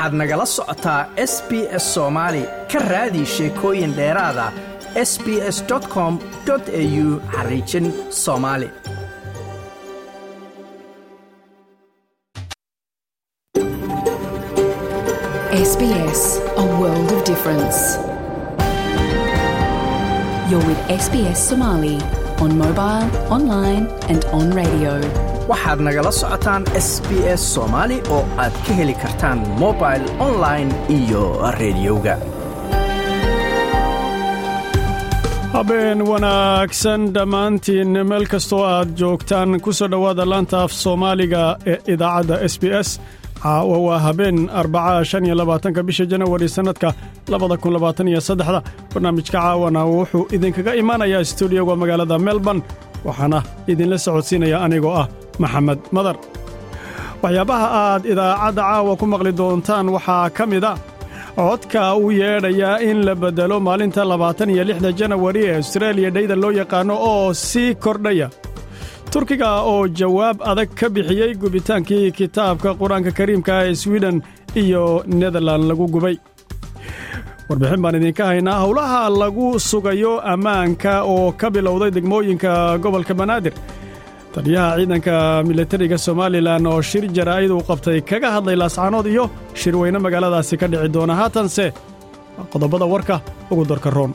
waxaad nagala socotaa s b s soomaali ka raadi sheekooyin dheeraada s b s com au xariijin soomaali. You're with SBS Somali on mobile, online, and on radio. Waxaad nagala socotaan s b s soomaali oo aad ka heli kartaan mobil online iyo rediyoga habeen wanaagsan dhammaantiin meel kastoo aad joogtaan ku soo dhowaada laanta af soomaaliga ee idaacadda s b s. Caawa waa habeen arbaca shan iyo labaatanka bisha janawari sannadka labada kun labaatan iyo saddexda. Barnaamijka caawana wuxuu idinkaga imaanayaa stuudioga magaalada melbourne waxaana idinla socodsiinaya anigoo ah maxamed madar. Waxyaabaha aad idaacadda caawa ku maqli doontaan waxaa ka mid a codka u yeedhayaa in la beddelo maalinta labaatan iyo lixda janawari ee austreeliya dhayda loo yaqaanno oo sii kordhaya. Turkiga oo jawaab adag ka bixiyey gubitaankii kitaabka qur'aanka kariimka ee swiden iyo nederlan lagu gubay. Warbixin baan idinka haynaa howlaha lagu sugayo ammaanka oo ka bilowday degmooyinka gobolka banaadir taliyaha ciidanka milatariga somalilan oo shir jaraa'id uu qabtay kaga hadlay laascaanood iyo shirweyne magaaladaasi ka dhici doona haatanse qodobada warka ugu dorka roon.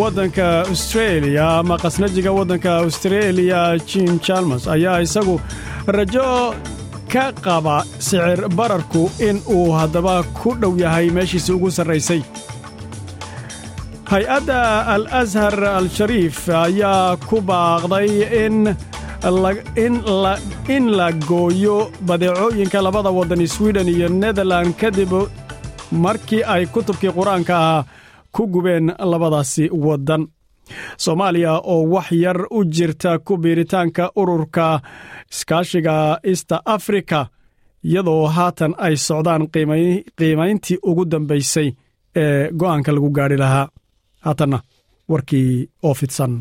Waddanka austreeliya ama qasnajiga waddanka austreeliya jim chalmers ayaa isagu rajo ka qaba sicir bararku in uu haddaba ku dhow yahay meeshiisi ugu sarraysay hay'adda al ashar al-shariif ayaa ku baaqday in la gooyo badeecooyinka labada waddan swiden iyo nederlan kadib markii ay kutubkii qur'aanka ah ku gubeen labadaasi waddan. Soomaaliya oo wax yar u jirta ku biiritaanka ururka iskaashiga easta afrika iyadoo haatan ay socdaan qiimayntii ugu dambaysay ee go'aanka lagu gaadhi lahaa haatanna warkii oo fidsan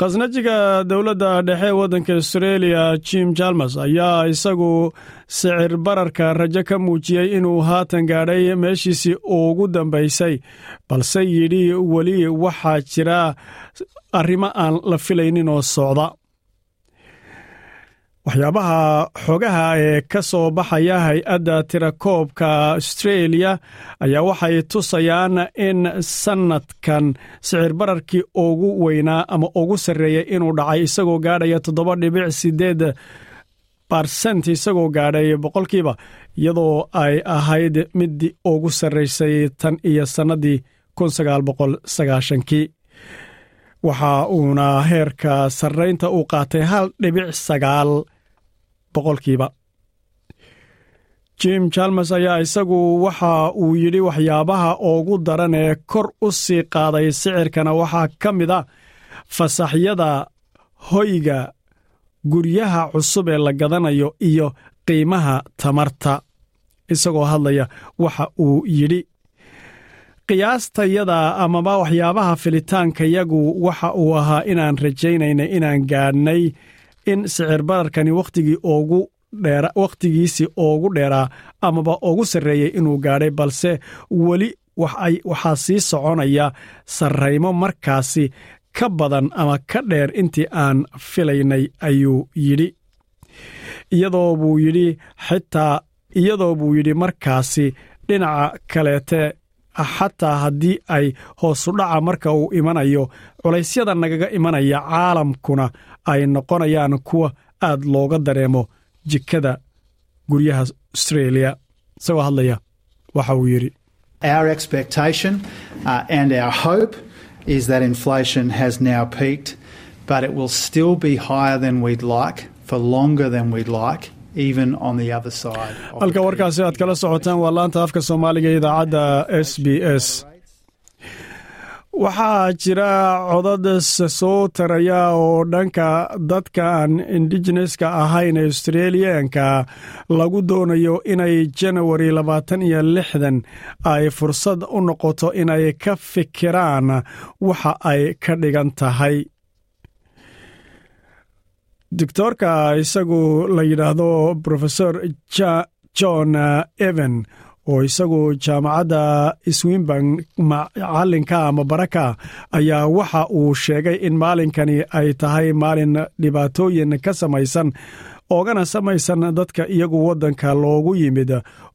khasnajiga dowladda dhexe waddanka austreeliya jim jalmers ayaa isagu sicir bararka rajo ka muujiyey inuu haatan gaadhay meeshiisii ugu dambaysay balse yidhi weli waxaa jira arrimo aan la filaynin oo socda waxyaabaha xogaha ee ka soo baxaya hay'adda tirakoobka austreeliya ayaa waxay tusayaan in sannadkan sicir bararkii ugu weynaa ama ugu sarreeyay inuu dhacay isagoo gaadhaya toddoba dhibic siddeed barsent isagoo gaadhay boqolkiiba iyadoo ay ahayd midii ugu sarraysay tan iyo sannadii kun sagaal boqol sagaashankii waxa uuna heerka sarraynta u qaatay hal dhibic sagaal boqolkiiba. Jim chalmers ayaa isagu waxa uu yidhi waxyaabaha ugu daran ee kor u sii qaaday sicirkana waxaa ka mid a fasaxyada hoyga guryaha cusub ee la gadanayo iyo qiimaha tamarta. Isagoo hadlaya waxa uu yidhi qiyaastayada amaba waxyaabaha filitaankayagu waxa uu ahaa inaan rajaynayna inaan gaadhnay in sicir bararkani wakhtigii ugu wakhtigiisii ugu dheeraa amaba ugu sarreeyey inuu gaadhay balse weli waxaa sii soconaya sarraymo markaasi ka badan ama ka dheer intii aan filaynay ayuu yidhi. Iyadoo yidhi xitaa iyadoo buu yidhi markaasi dhinaca kaleete xataa haddii ay hoosudhaca marka uu imanayo culaysyada nagaga imanaya caalamkuna ay noqonayaan kuwa aad looga dareemo jikada guryaha austreeliya isagoo hadlaya waxa uu yidhi Halka warkaasi aad kala socotaan waa laanta afka soomaaliga ee idaacadda s b s. Waxaa jira codad soo taraya oo dhanka dadkaan indigeneska ahayn australiyaanka lagu doonayo inay janawari labaatan iyo lixdan ay fursad u noqoto inay ka fikiraan waxa ay ka dhigan tahay doctoorka isagu la yidhaahdo profesor john evan oo isagu jaamacadda swinburg macalinka ama baraka ayaa waxa uu sheegay in maalinkani ay tahay maalin dhibaatooyin ka samaysan oogana samaysan dadka iyagu waddanka loogu yimid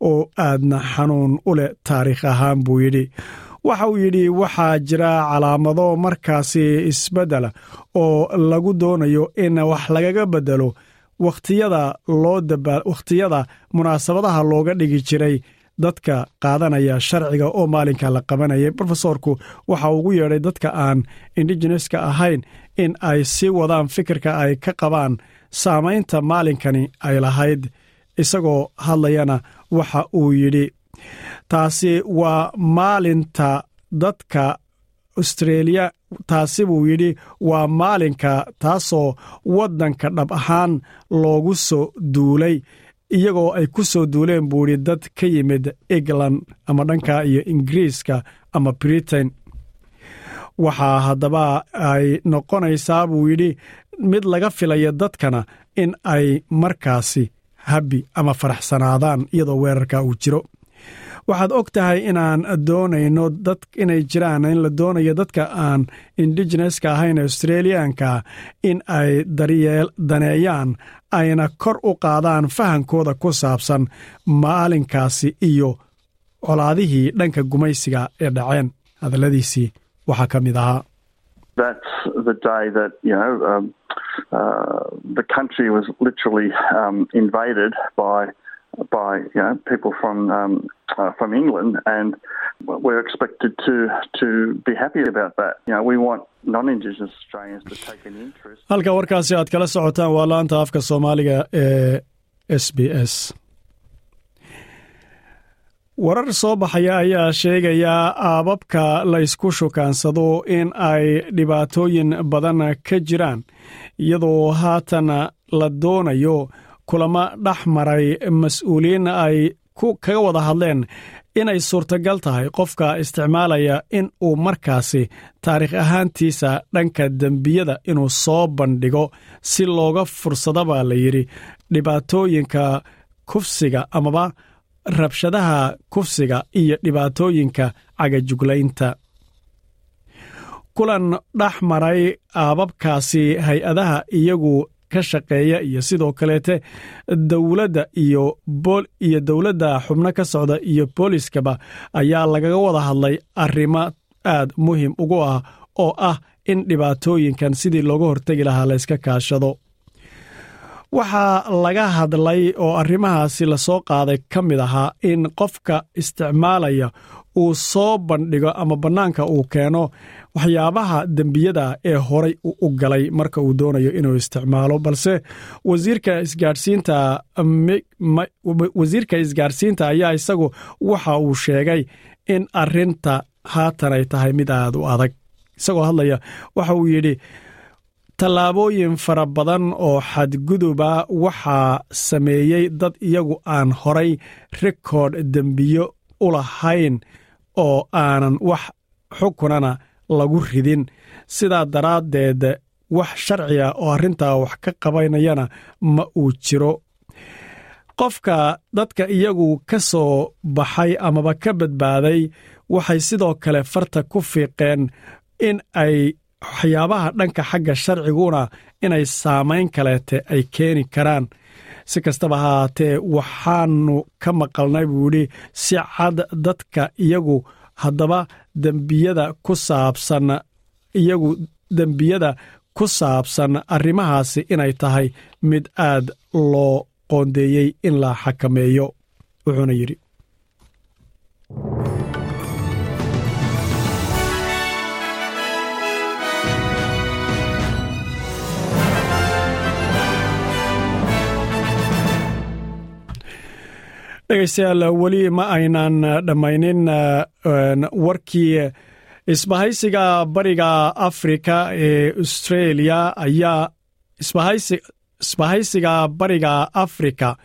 oo aadna xanuun u leh taariikh ahaan buu yidhi waxa uu yidhi waxaa jira calaamado markaasi isbeddel oo lagu doonayo in wax lagaga beddelo wakhtiyada loo wakhtiyada munaasabadaha looga dhigi jiray dadka qaadanaya sharciga oo maalinka la qabanayay. Rofesorku waxa ugu yeedhay dadka aan indigeneska ahayn in ay sii wadaan fikirka ay ka qabaan saamaynta maalinkani ay lahayd isagoo hadlayana waxa uu yidhi taasi waa maalinta dadka austreeliya taasi buu yidhi waa maalinka taasoo waddanka dhab ahaan loogu soo duulay. Iyagoo ay ku soo duuleen buu yidhi dad ka yimid england ama dhanka iyo ingiriiska ama britain. Waxaa haddaba ay noqonaysaa buu yidhi mid laga filaya dadkana in ay markaasi habbi ama faraxsanaadaan iyadoo weerarka uu jiro waxaad og tahay inaan doonayno inay jiraan in la doonayo dadka aan indigeneska ahayn australiyaanka in ay daryeel daneeyaan ayna kor u qaadaan fahankooda ku saabsan maalinkaasi iyo colaadihii dhanka gumaysiga ee dhaceen. Hadalladiisii waxaa ka mid ahaa By you know people from um, uh, from England, and we're expected to to be happy about that. You know, we want non-Indigenous Australians to take an interest. halka warkaasi aad kala socotaan waa laanta afka soomaaliga ee s b s warar soo baxaya ayaa sheegaya aababka la ysku shukaansado in ay dhibaatooyin badan ka jiraan iyadoo haatan la doonayo kulamo dhex maray mas'uuliyiin ay kaga wada hadleen inay suurtagal tahay qofka isticmaalaya in uu markaasi taariikh ahaantiisa dhanka dembiyada inuu soo bandhigo si looga fursadaba la yidhi. Dhibaatooyinka kufsiga amaba rabshadaha kufsiga iyo dhibaatooyinka cagajuglaynta kulan dhex maray aababkaasi hay'adaha iyagu ka shaqeeya iyo sidoo kaleete dowladda iyo iyo dowladda xubno ka socda iyo booliskaba ayaa lagaga wada hadlay arrimo aad muhiim ugu ah oo ah in dhibaatooyinkan sidii looga hortegi lahaa layska kaashado. Waxaa laga hadlay oo arrimahaasi la soo qaaday ka mid ahaa in qofka isticmaalaya uu soo bandhigo ama bannaanka uu keeno waxyaabaha dembiyada ee horay u galay marka uu doonayo inuu isticmaalo balse wasiirka isgaadhsiinta ayaa isagu waxa uu sheegay in arrinta haatan ay tahay mid aad u adag. Isagoo hadlaya waxa uu yidhi tallaabooyin fara badan oo xadguduba waxaa sameeyey dad iyagu aan horay rikoodh dembiyo u lahayn oo aanan wax xukunana lagu ridin. Sidaa daraaddeed wax sharciga oo arrintaa wax ka qabanayana ma uu jiro. Qofka dadka iyagu ka soo baxay amaba ka badbaaday waxay sidoo kale farta ku fiiqeen in ay waxyaabaha dhanka xagga sharciguna inay saamayn kaleete ay keeni karaan. Si kastaba haatee waxaanu ka maqalnay buu yidhi si cad dadka iyagu haddaba dembiyada ku saabsan iyagu dembiyada ku saabsan arrimahaasi inay tahay mid aad loo qoondeeyey in la xakameeyo wuxuuna yidhi dhegaystayaal weli ma aynan dhammaynin warkii isbahaysiga bariga afrika ee australia ayaa isbahaysiga bariga afrika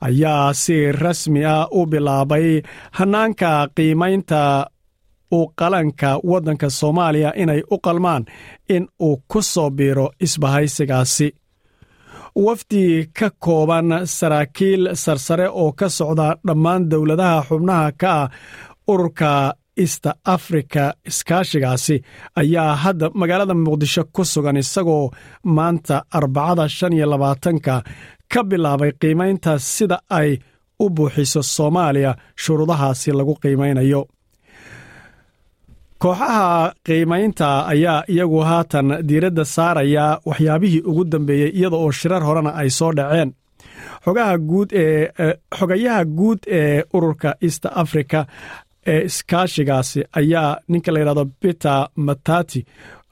ayaa si rasmi ah u bilaabay hanaanka qiimaynta u qalanka waddanka soomaaliya inay u qalmaan in uu ku soo biiro isbahaysigaasi wafdi ka kooban saraakiil sarsare oo ka socda dhammaan dowladaha xubnaha ka ah ururka east africa. Iskaashigaasi ayaa hadda magaalada muqdisho ku sugan isagoo maanta arbacada shan iyo labaatanka ka bilaabay qiimaynta sida ay u buuxiso soomaaliya shuruudahaasi lagu qiimaynayo kooxaha qiimaynta ayaa iyagu haatan diiradda saaraya waxyaabihii ugu dambeeyey iyada oo shirar horena ay soo dhaceen. Xogayaha guud ee ururka east africa ee iskaashigaasi ayaa ninka la yidhahdo peter matati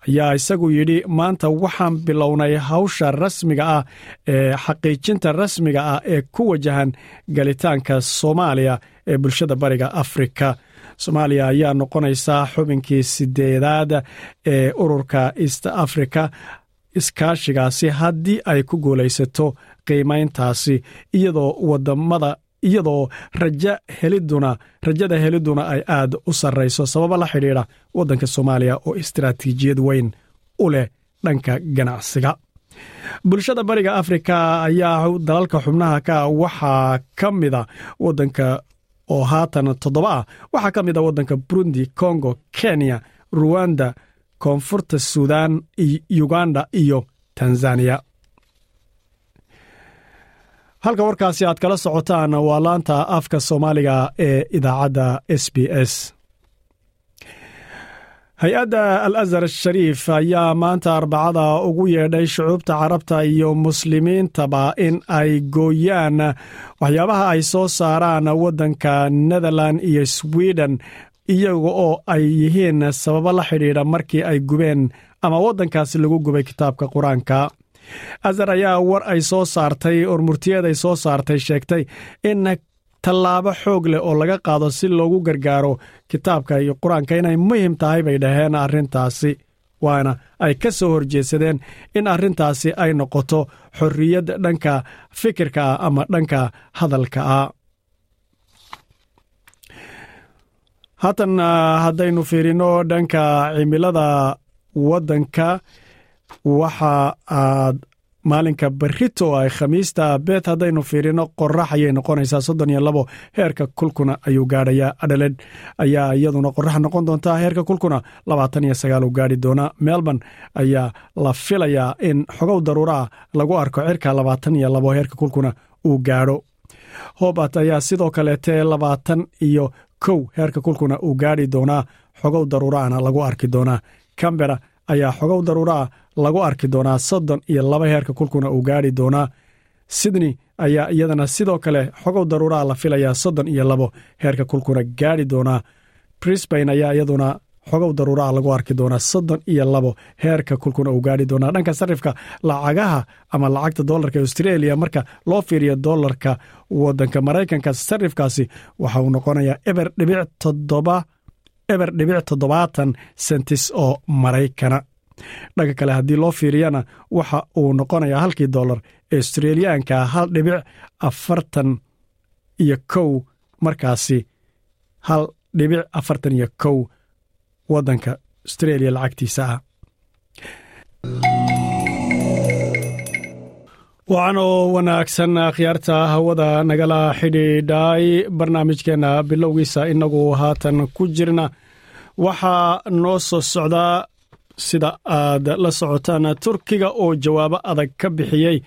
ayaa isagu yidhi maanta waxaan bilownay hawsha rasmiga ah ee xaqiijinta rasmiga ah ee ku wajahan galitaanka soomaaliya ee bulshada bariga afrika soomaaliya ayaa noqonaysaa xubinkii sideedaad ee ururka east africa. Iskaashigaasi haddii ay ku guulaysato qiimayntaasi iyadoo waddamada iyadoo raja heliduna rajada heliduna ay aad u sarrayso sababo la xidhiidha waddanka soomaaliya oo istaraatiijiyad weyn u leh dhanka ganacsiga. Bulshada bariga afrika ayaa dalalka xubnaha ka waxaa ka mida wadanka oo haatan toddoba ah. Waxaa ka mid a waddanka burundi congo kenya ruwanda koonfurta suudan uganda iyo tanzaniya halka warkaasi aad kala socotaan waa laanta afka soomaaliga ee idaacadda s b s hay'adda al azhar shariif ayaa maanta arbacada ugu yeedhay shucuubta carabta iyo muslimiintaba in ay gooyaan waxyaabaha ay soo saaraan waddanka netherland iyo sweden iyaga oo ay yihiin sababo la xidhiidha markii ay gubeen ama waddankaasi lagu gubay kitaabka qur'aanka. Azar ayaa war ay soo saartay ormurtiyeed ay soo saartay sheegtay in tallaabo xoog leh oo laga qaado si loogu gargaaro kitaabka iyo qur'aanka inay muhiim tahay bay dhaheen arrintaasi. Waana ay ka soo horjeedsadeen in arrintaasi ay noqoto xorriyad dhanka fikirka ah ama dhanka hadalka ah. Haatan haddaynu fiirino dhanka cimilada waddanka waxa aad maalinka barito ay khamiista beet haddaynu fiirino qorax ayay noqonaysaa soddon iyo labo heerka kulkuna ayuu gaadhayaa. Adhaled ayaa iyaduna qorax noqon doontaa heerka kulkuna labaatan iyo sagaal uu gaadhi doonaa. Melbourne ayaa la filayaa in xogow daruuraah lagu arko cirka labaatan iyo labo heerka kulkuna uu gaadho. Hobart ayaa sidoo kaleete labaatan iyo kow heerka kulkuna uu gaadhi doonaa xogow daruuraahna lagu arki doonaa. Cambera ayaa xogow daruuraah lagu arki doonaa soddon iyo laba heerka kulkuna uu gaadhi doonaa. Sydney ayaa iyadana sidoo kale xogow daruuraha la filayaa soddon iyo labo heerka kulkuna gaadhi doonaa. Brisbain ayaa iyaduna xogow daruuraha lagu arki doonaa soddon iyo labo heerka kulkuna uu gaadhi doonaa. Dhanka sarifka lacagaha ama lacagta dolarka australia marka loo fiiriyo dolarka wadanka maraykanka sarifkaasi waxa uu noqonayaa eber dhibic toddoba eber dhibic toddobaatan sentis oo maraykana dhanka kale haddii loo fiiriyana waxa uu noqonayaa halkii dolar ee australiyaanka hal dhibic afartan iyo kow markaasi hal dhibic afartan iyo kow waddanka australia lacagtiisa ah waxaan oo wanaagsan akhyaarta hawada nagala xidhiidhay barnaamijkeenna bilowgiisa inagu haatan ku jirna. Waxaa noo soo socdaa sida aad la socotaan turkiga oo jawaabo adag ka bixiyey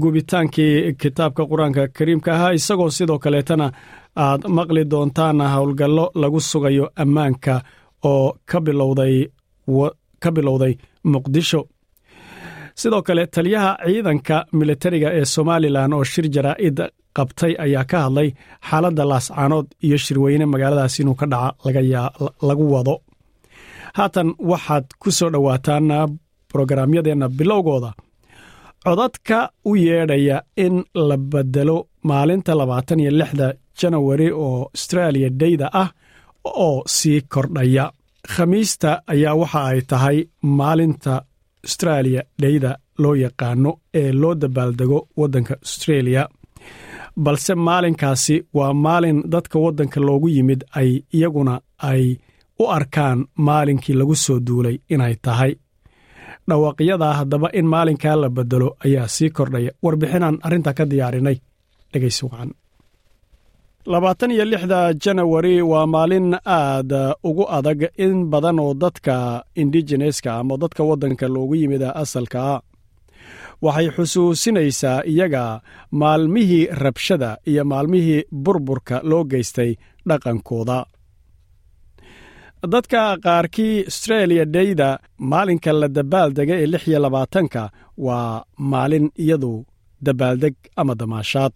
gubitaankii kitaabka qur'aanka kariimka ahaa. Isagoo sidoo kaleetana aad maqli doontaan howlgallo lagu sugayo ammaanka oo ka bilowday muqdisho sidoo kale taliyaha ciidanka militariga ee somalilan oo shir jaraa'id qabtay ayaa ka hadlay xaaladda laascaanood iyo shirweyne magaaladaas inuu ka dhaca lagu wado. Haatan waxaad ku soo dhowaataan brograamyadeenna bilowgooda. Codadka u yeedhaya in la bedelo maalinta labaatan iyo lixda janawari oo austraaliya dayda ah oo sii kordhaya. Khamiista ayaa waxa ay tahay maalinta austraaliya dheyda loo yaqaano ee loo dabaaldego waddanka australia. Balse maalinkaasi waa maalin dadka waddanka loogu yimid ay iyaguna ay u arkaan maalinkii lagu soo duulay inay tahay. Dhawaaqyadaa haddaba in maalinkaa la bedelo ayaa sii kordhaya. Warbixinaan arrintaa ka diyaarinay. Dhegaysi wacan labaatan iyo lixda janawari waa maalin aad ugu adag in badan oo dadka indigeneska ama dadka waddanka loogu yimida asalka. Waxay xusuusinaysaa iyaga maalmihii rabshada iyo maalmihii burburka loo geystay dhaqankooda. Dadka qaarkii australia dheyda maalinka la dabaaldega ee lix iyo labaatanka waa maalin iyadu dabaaldeg ama damaashaad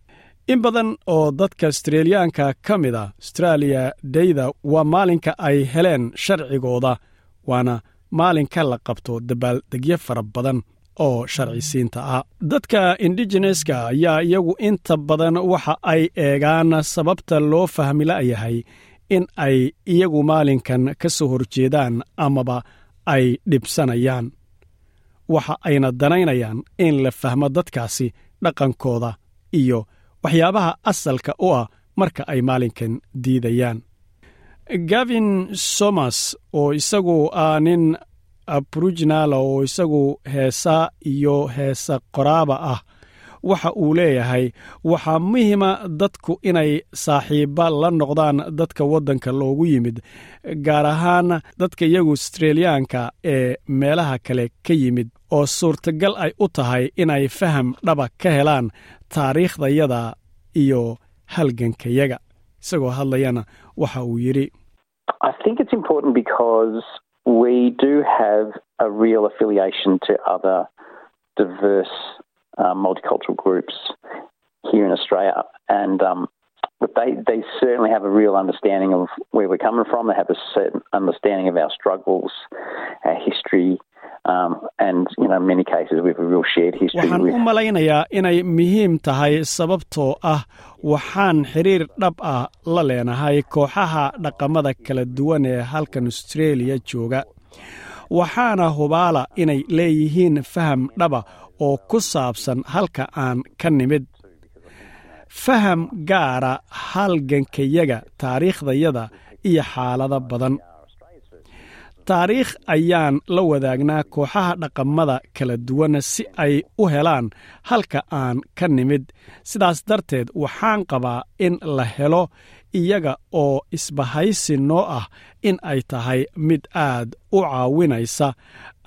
in badan oo dadka astreeliyaanka ka mid a austraaliya dheyda waa maalinka ay heleen sharcigooda waana maalinka la qabto dabaaldegyo fara badan oo sharcisiinta ah. Dadka indigeneska ayaa iyagu inta badan waxa ay eegaan sababta loo fahmi la'yahay in ay iyagu maalinkan ka soo horjeedaan amaba ay dhibsanayaan. Waxa ayna danaynayaan in la fahmo dadkaasi dhaqankooda iyo waxyaabaha asalka u ah marka ay maalinkan diidayaan. Gavin somers oo isagu ah nin abrujinala oo isagu heesa iyo heesa qoraaba ah waxa uu leeyahay waxaa muhiima dadku inay saaxiibba la noqdaan dadka waddanka loogu yimid gaar ahaan dadka iyagu astreeliyaanka ee meelaha kale ka yimid oo suurtagal ay u tahay inay faham dhaba ka helaan taariikhdayada iyo halgankayaga isagoo hadlayana waxa uu yidhi but they they certainly have a real understanding of where we're coming from. They have a certain understanding of our struggles, our history. Um, and you know, in many cases, we have a real shared history. waxaan u malaynayaa inay muhiim tahay sababtoo ah waxaan xiriir dhab ah la leenahay kooxaha dhaqamada kala duwan ee halkan austraeliya jooga waxaana hubaala inay leeyihiin faham dhaba oo ku saabsan halka aan ka nimid faham gaara halgankayaga taariikhdayada iyo xaalado badan taariikh ayaan la wadaagnaa kooxaha dhaqamada kala duwan si ay u helaan halka aan ka nimid. Sidaas darteed waxaan qabaa in la helo iyaga oo isbahaysi noo ah in ay tahay mid aad u caawinaysa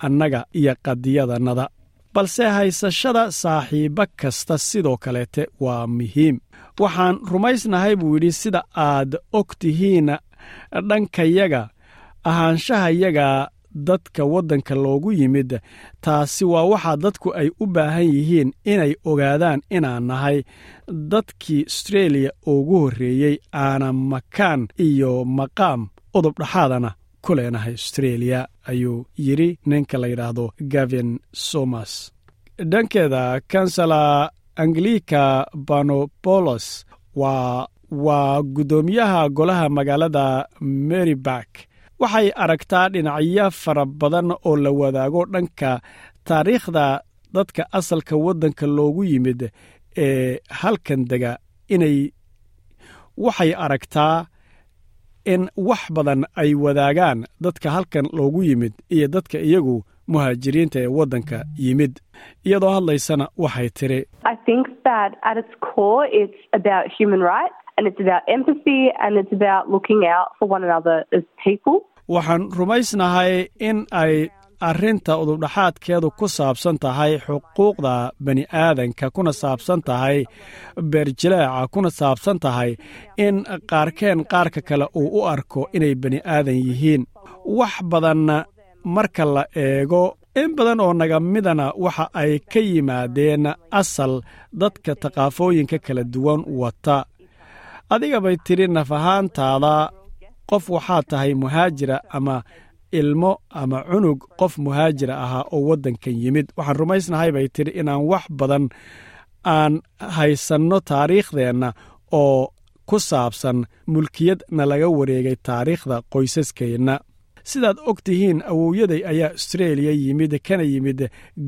annaga iyo qadiyadannada. Balse haysashada saaxiibbo kasta sidoo kaleete waa muhiim. Waxaan rumaysnahay buu yidhi sida aad og tihiin dhankayaga ahaanshahayaga dadka waddanka loogu yimid taasi waa waxa dadku ay u baahan yihiin inay ogaadaan inaan nahay dadkii astreeliya ugu horreeyey aana makaan iyo maqaam udub dhaxaadana ku leenahay astreeliya ayuu yidhi ninka la yidhaahdo gavin somers. Dhankeeda kansala anglika banobolos waa waa guddoomiyaha golaha magaalada maryback waxay aragtaa dhinacyo fara badan oo la wadaago dhanka taariikhda dadka asalka waddanka loogu yimid ee halkan dega inay waxay aragtaa in wax badan ay wadaagaan dadka halkan loogu yimid iyo dadka iyagu muhaajiriinta ee waddanka yimid. Iyadoo hadlaysana waxay tiri waxaan rumaysnahay in ay arrinta udubdhaxaadkeedu ku saabsan tahay xuquuqda bani aadanka kuna saabsan tahay beerjilaaca kuna saabsan tahay in qaarkeen qaarka kale uu u arko inay bani aadan yihiin. Wax badanna marka la eego in badan oo naga midana waxa ay ka yimaadeen asal dadka taqaafooyinka kala duwan wata. Adiga bay tidhi naf ahaantaada qof waxaad tahay muhaajira ama ilmo ama cunug qof muhaajira ahaa oo waddankan yimid. Waxaan rumaysnahay bay tidhi inaan wax badan aan haysanno taariikhdeenna oo ku saabsan mulkiyad na laga wareegay taariikhda qoysaskeenna. Sidaad og tihiin awowyaday ayaa austreeliya yimid kana yimid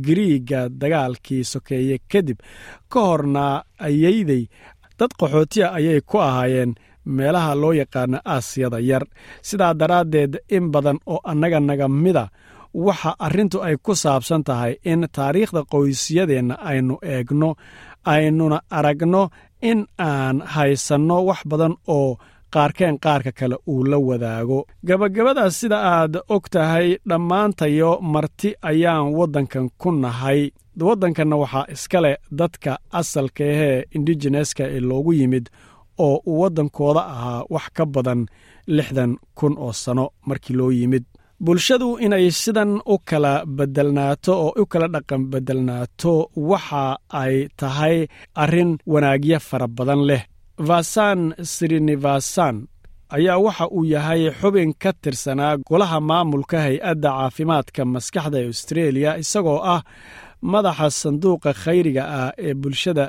gariiga dagaalkii sokeeye kadib ka horna ayayday dad qaxootiya ayay ku ahaayeen meelaha loo yaqaano aasiyada yar. Sidaa daraaddeed in badan oo annaga naga mida waxa arrintu ay ku saabsan tahay in taariikhda qoysyadeenna aynu eegno aynuna aragno in aan haysanno wax badan oo qaarkeen qaarka kale uu la wadaago. Gabagabadaas sida aad og tahay dhammaantayo marti ayaan waddankan ku nahay. Waddankanna waxaa iska leh dadka asalka ahee indigeneska ee loogu yimid oo uu waddankooda ahaa wax ka badan lixdan kun oo sano markii loo yimid. Bulshadu inay sidan u kala bedelnaato oo u kala dhaqan bedelnaato waxa ay tahay arrin wanaagyo fara badan leh. Vasan srinivasan ayaa waxa uu yahay xubin ka tirsanaa golaha maamulka hay'adda caafimaadka maskaxda ee austreeliya isagoo ah madaxa sanduuqa khayriga ah ee bulshada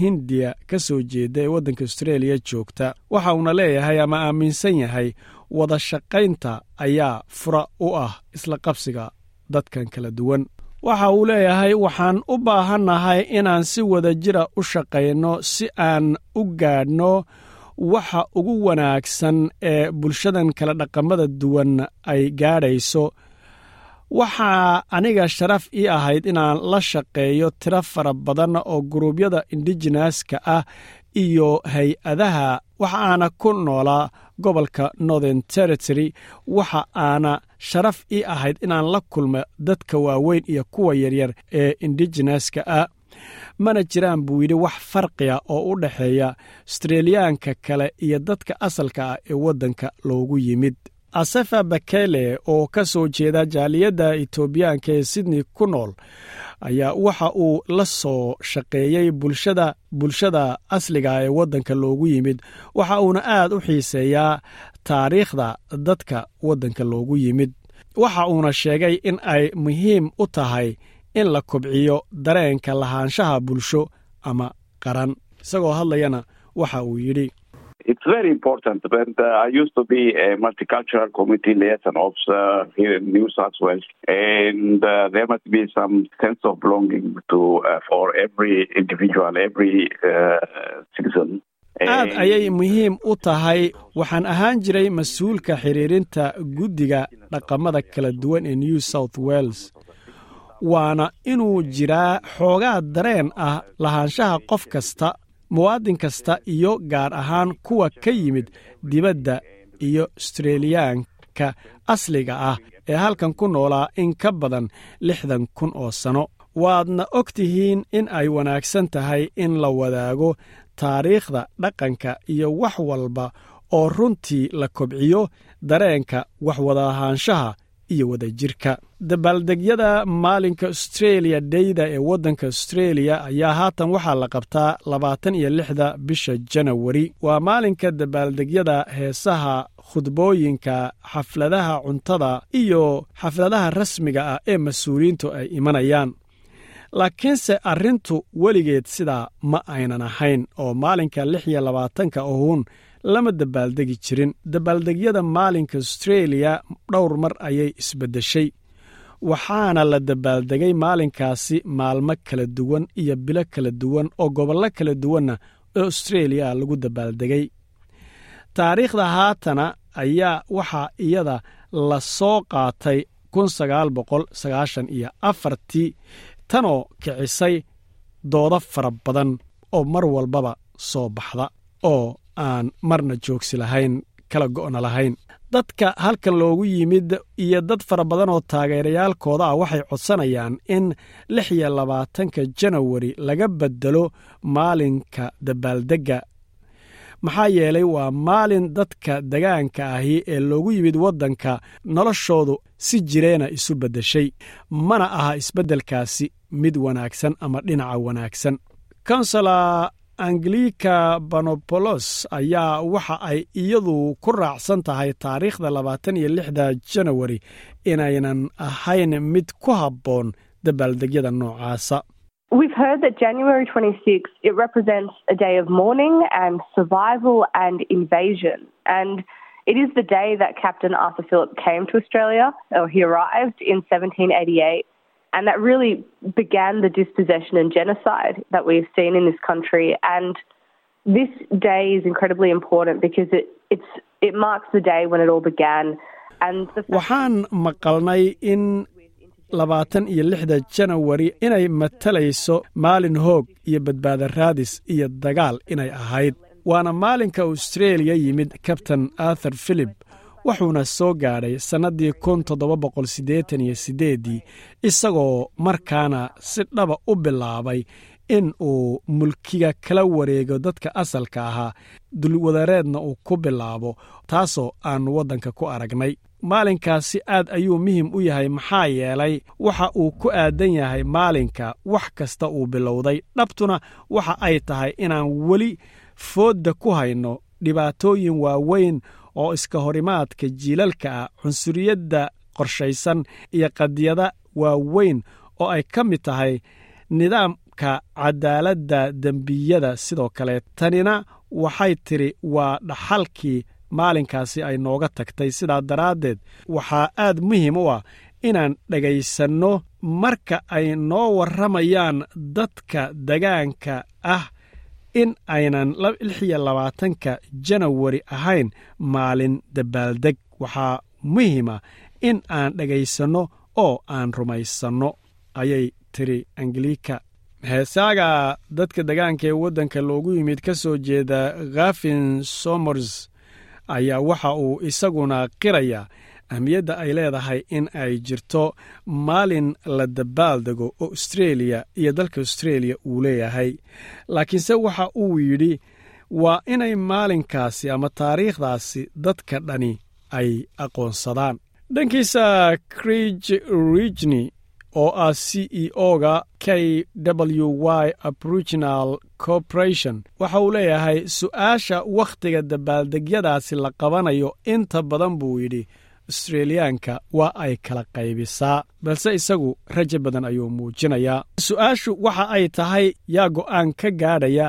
hindiya ka soo jeeda ee waddanka austreeliya joogta. Waxa uuna leeyahay ama aaminsan yahay wada shaqaynta ayaa fura u ah isla qabsiga dadkan kala duwan. Waxa uu leeyahay waxaan u baahannahay inaan si wada jira u shaqayno si aan u gaadhno waxa ugu wanaagsan ee bulshadan kala dhaqamada duwan ay gaadhayso waxaa aniga sharaf ii ahayd inaan la shaqeeyo tiro fara badan oo guruubyada indigeneska ah iyo hay'adaha. Waxa aana ku noolaa gobolka northern territory. Waxa aana sharaf ii ahayd inaan la kulmo dadka waaweyn iyo kuwa yaryar ee indigeneska ah. Mana jiraan buu yidhi wax farqiya oo u dhexeeya austreeliyaanka kale iyo dadka asalka ah ee waddanka loogu yimid asefa bakele oo ka soo jeeda jaaliyadda etoobiyaanka ee sydney ku nool ayaa waxa uu la soo shaqeeyey bulshada bulshada asliga ee waddanka loogu yimid. Waxa uuna aad u xiiseeyaa taariikhda dadka waddanka loogu yimid. Waxa uuna sheegay in ay muhiim u tahay in la kobciyo dareenka lahaanshaha bulsho ama qaran. Isagoo hadlayana waxa uu yidhi it's very important. And uh, I used to be a multicultural committee liaison officer here in New South Wales, and uh, there must be some sense of belonging to uh, for every individual, every citizen. aad ayay muhiim u tahay waxaan ahaan jiray mas'uulka xiriirinta guddiga dhaqamada kala duwan ee new south wales waana inuu jiraa xoogaa dareen ah lahaanshaha qof kasta muwaadin kasta iyo gaar ahaan kuwa ka yimid dibadda iyo austreeliyaanka asliga ah ee halkan ku noolaa in ka badan lixdan kun oo sanno waadna og tihiin in ay wanaagsan tahay in la wadaago taariikhda dhaqanka iyo wax walba oo runtii la kobciyo dareenka waxwadahaanshaha iyo wadajirka. Dabaaldegyada maalinka austreeliya dheyda ee waddanka austreeliya ayaa haatan waxaa la qabtaa labaatan iyo lixda bisha janawari waa maalinka dabaaldegyada heesaha khudbooyinka xafladaha cuntada iyo xafladaha rasmiga ah ee mas'uuliyiintu ay imanayaan. Laakiinse arrintu weligeed sidaa ma aynan ahayn oo maalinka lix iyo labaatanka ohuun lama dabaaldegi jirin. Dabaaldegyada maalinka austreeliya dhowr mar ayay isbeddeshay waxaana la dabaaldegay maalinkaasi maalmo kala duwan iyo bilo kala duwan oo gobollo kala duwanna oo austreeliya lagu dabaaldegay. Taariikhda haatana ayaa waxaa iyada la soo qaatay iyo afartii tanoo kicisay doodo fara badan oo mar walbaba soo baxda oo aan marna joogsi lahayn kala go'na lahayn. Dadka halkan loogu yimid iyo dad fara badan oo taageerayaalkooda ah waxay codsanayaan in lix iyo labaatanka janawari laga beddelo maalinka dabaaldegga maxaa yeelay waa maalin dadka degaanka ahi ee loogu yimid waddanka noloshoodu si jireena isu beddeshay mana aha isbeddelkaasi mid wanaagsan ama dhinaca wanaagsan. Konsala anglika banobolos ayaa waxa ay iyadu ku raacsan tahay taariikhda labaatan iyo lixda janawari inaynan ahayn mid ku habboon dabaaldegyada noocaasa. We've heard that January 26 it represents a day of mourning and survival and invasion. And It is the day that Captain Arthur Phillip came to Australia, or he arrived in 1788, and that really began the dispossession and genocide that we've seen in this country. And this day is incredibly important because it, it's, it marks the day when it all began. And the waxaan maqalnay in labaatan iyo lixda janawari inay matalayso maalin hoog iyo badbaada raadis iyo dagaal inay ahayd waana maalinka austreeliya yimid kabtain arthur philip wuxuuna soo gaadhay sannaddii kun toddoba boqol siddeetan iyo siddeeddii isagoo markaana si dhaba u bilaabay in uu mulkiga kala wareego dadka asalka ahaa dulwadareedna uu ku bilaabo taasoo aannu waddanka ku aragnay. Maalinkaasi aad ayuu muhiim u yahay maxaa yeelay waxa uu ku aadan yahay maalinka wax kasta uu bilowday. Dhabtuna waxa ay tahay inaan weli foodda ku hayno dhibaatooyin waaweyn oo iska horimaadka jiilalka ah cunsuriyadda qorshaysan iyo qadiyada waaweyn oo ay ka mid tahay nidaamka cadaaladda dembiyada. Sidoo kale tanina waxay tidhi waa dhaxalkii maalinkaasi ay nooga tagtay. Sidaa daraaddeed waxaa aad muhiim u ah inaan dhegaysanno marka ay noo warramayaan dadka degaanka ah in aynan lix iyo labaatanka janawari ahayn maalin dabaaldeg. Waxaa muhiima in aan dhegaysanno oo aan rumaysanno ayay tiri angeliika heesaaga dadka degaanka ee waddanka loogu yimid ka soo jeeda khafin somers ayaa waxa uu isaguna qirayaa ahmiyadda ay leedahay in ay jirto maalin la dabaaldego oo austreeliya iyo dalka austreeliya uu leeyahay. Laakiinse waxa uu yidhi waa inay maalinkaasi ama taariikhdaasi dadka dhani ay aqoonsadaan. Dhankiisa krij rigni oo ah c e o-ga k w y aboriginal corporation waxa uu leeyahay su'aasha wakhtiga dabaaldegyadaasi la qabanayo inta badan buu yidhi australiyaanka waa ay kala qaybisaa balse isagu rajo badan ayuu muujinayaa. Su'aashu waxa ay tahay yaa go'aan ka gaadhaya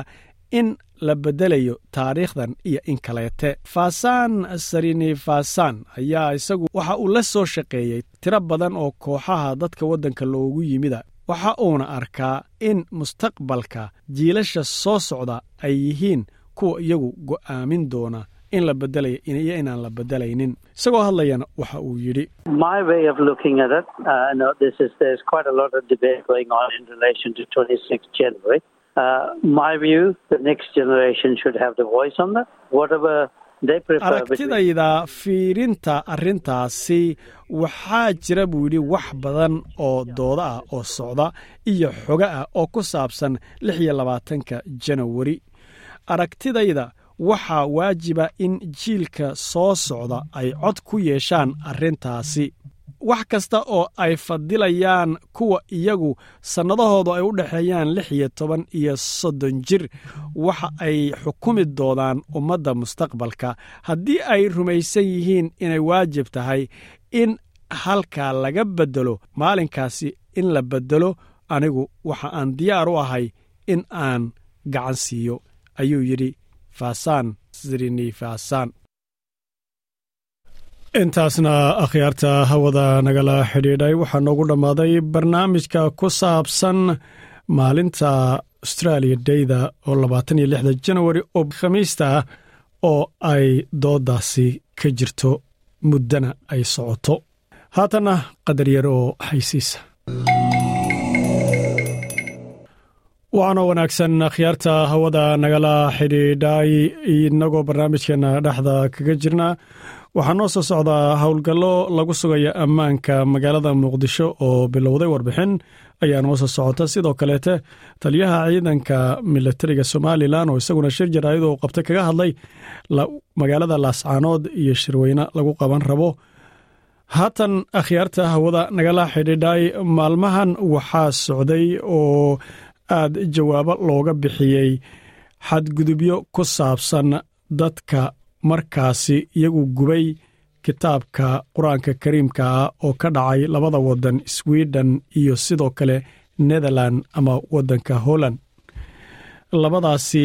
in la beddelayo taariikhdan iyo in kaleete. Faasaan sarini faasaan ayaa isagu waxa uu la soo shaqeeyey tiro badan oo kooxaha dadka waddanka loogu yimida. Waxa uuna arkaa in mustaqbalka jiilasha soo socda ay yihiin kuwa iyagu go'aamin doona in la bedelayo iyo inaan la bedelaynin. Isagoo hadlayana waxa uu yidhi. Uh, no, this is there's quite a lot of debate going on in relation to 26 January. Uh, aragtidayda fiirinta arrintaasi waxaa jira buu yidhi wax badan oo dooda ah oo socda iyo xoga ah oo ku saabsan lix iyo labaatanka janawari aragtidayda waxaa waajiba in jiilka soo socda ay cod ku yeeshaan arrintaasi. Wax kasta oo ay fadilayaan kuwa iyagu sannadahoodu ay u dhexeeyaan lix iyo toban iyo soddon jir waxa ay xukumi doonaan ummadda mustaqbalka. Haddii ay rumaysan yihiin inay waajib tahay in halkaa laga beddelo maalinkaasi in la beddelo anigu waxa aan diyaar u ahay in aan gacan siiyo ayuu yidhi faasaan sirini faasaan intaasna akhyaarta hawada nagala xidhiidhay waxaa noogu dhammaaday barnaamijka ku saabsan maalinta australia dayda oo labaatan iyo lixda janawari oo khamiista ah oo ay doodaasi ka jirto muddana ay socoto. Haatanna qadar yar oo haysiisa waxaanoo wanaagsan akhyaarta hawada nagala xidhiidhay inagoo barnaamijkeena dhexda kaga jirna. Waxaa noo soo socdaa howlgallo lagu sugayo ammaanka magaalada muqdisho oo bilowday warbixin ayaa noo soo socota. Sidoo kaleete taliyaha ciidanka milatariga somalilan oo isaguna shir jaraa'id oo qabtay kaga hadlay magaalada laascaanood iyo shirweyne lagu qaban rabo. Haatan akhyaarta hawada nagala xidhiidhay maalmahan waxaa socday oo aad jawaabo looga bixiyey xadgudubyo ku saabsan dadka markaasi iyagu gubay kitaabka qur'aanka kariimka ah oo ka dhacay labada waddan sweden iyo sidoo kale netherland ama waddanka holland. Labadaasi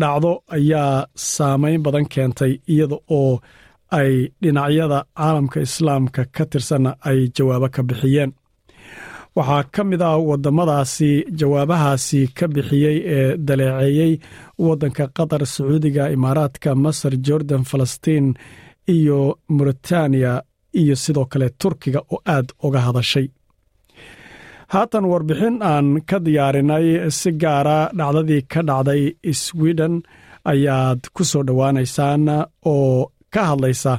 dhacdo ayaa saameyn badan keentay iyada oo ay dhinacyada caalamka islaamka ka tirsanna ay jawaabo ka bixiyeen waxaa ka mid ah waddamadaasi jawaabahaasi ka bixiyey ee daleeceeyey waddanka qatar sacuudiga imaaraadka masar jordan falastiin iyo mauritaniya iyo sidoo kale turkiga oo aad uga hadashay. Haatan warbixin aan ka diyaarinay si gaara dhacdadii ka dhacday sweden ayaad ku soo dhowaanaysaan oo ka hadlaysa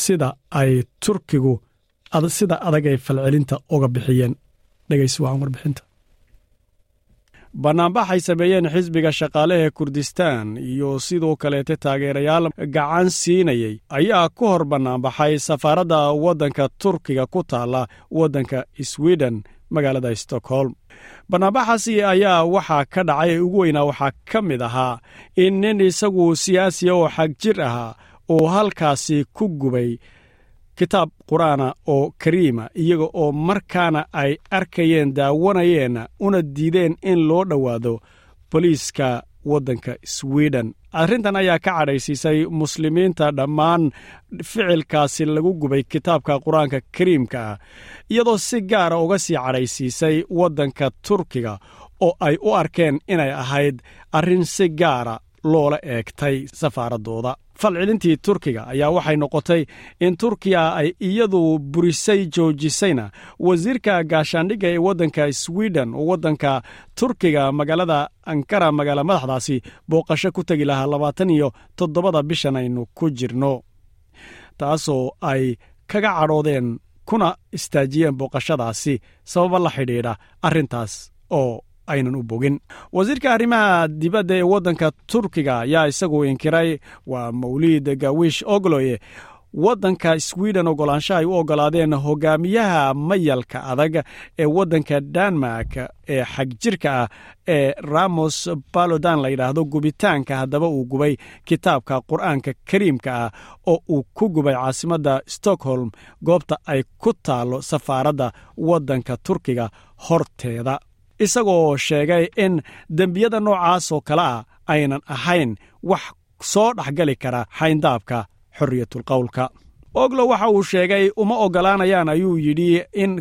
sida ay turkigu sida adag ay falcelinta uga bixiyeen dhegaysi wacan warbixinta. Bannaanbaxay sameeyeen xisbiga shaqaalaha kurdistaan iyo sidoo kaleete taageerayaal gacan siinayay ayaa ku hor bannaanbaxay safaaradda waddanka turkiga ku taalla waddanka sweden magaalada stockholm. Bannaanbaxaasi ayaa waxaa ka dhacay ee ugu weynaa waxaa ka mid ahaa in nin isagu siyaasiya oo xag jir ahaa uu halkaasi ku gubay kitaab qur'aana oo kariima iyaga oo markaana ay arkayeen daawanayeen una diideen in loo dhowaado boliiska waddanka sweden. Arrintan ayaa ka cadhaysiisay muslimiinta dhammaan ficilkaasi lagu gubay kitaabka qur'aanka kariimka ah iyadoo si gaara uga sii cadhaysiisay waddanka turkiga oo ay u arkeen inay ahayd arrin si gaara loola eegtay safaaraddooda falcelintii turkiga ayaa waxay noqotay in turkiya ay iyadu burisay joojisayna. Wasiirka gaashaandhigga ee waddanka sweden oo waddanka turkiga magaalada ankara magaala madaxdaasi booqasho ku tegi lahaa labaatan iyo toddobada bishan aynu ku jirno. Taasoo ay kaga cadhoodeen kuna istaajiyeen booqashadaasi sababa la xidhiidha. Arrintaas oo aynan u bogin. Wasiirka arrimaha dibadda ee waddanka turkiga ayaa isagu inkiray waa mawliid gawish ogloye. Waddanka sweden ogolaansho ay u ogolaadeen hogaamiyaha mayalka adag ee waddanka denmark ee xagjirka ah ee ramos balodan la yidhaahdo gubitaanka haddaba uu gubay kitaabka qur'aanka kariimka ah oo uu ku gubay caasimadda stockholm goobta ay ku taallo safaaradda waddanka turkiga horteeda isagoo sheegay in dembiyada noocaas oo kale ah aynan ahayn wax soo dhexgali kara xayndaabka xorriyatulqowlka oglo waxa uu sheegay uma oggolaanayaan ayuu yidhi in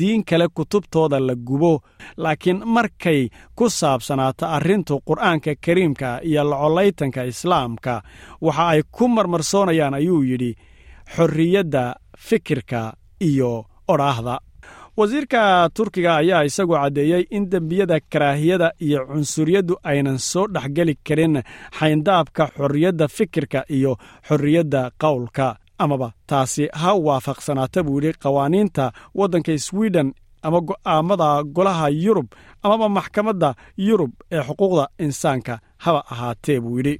diin kale kutubtooda la gubo laakiin markay ku saabsanaato arrintu qur'aanka kariimka iyo lacollaytanka islaamka waxa ay ku marmarsoonayaan ayuu yidhi xorriyadda fikirka iyo odhaahda wasiirka turkiga ayaa isagu caddeeyey in dembiyada karaahiyada iyo cunsuriyaddu aynan soo dhexgeli karin xayndaabka xorriyadda fikirka iyo xorriyadda qowlka. Amaba taasi ha waafaqsanaata buu yidhi qawaaniinta waddanka sweden ama go'aamada golaha yurub amaba maxkamadda yurub ee xuquuqda insaanka haba ahaatee buu yidhi.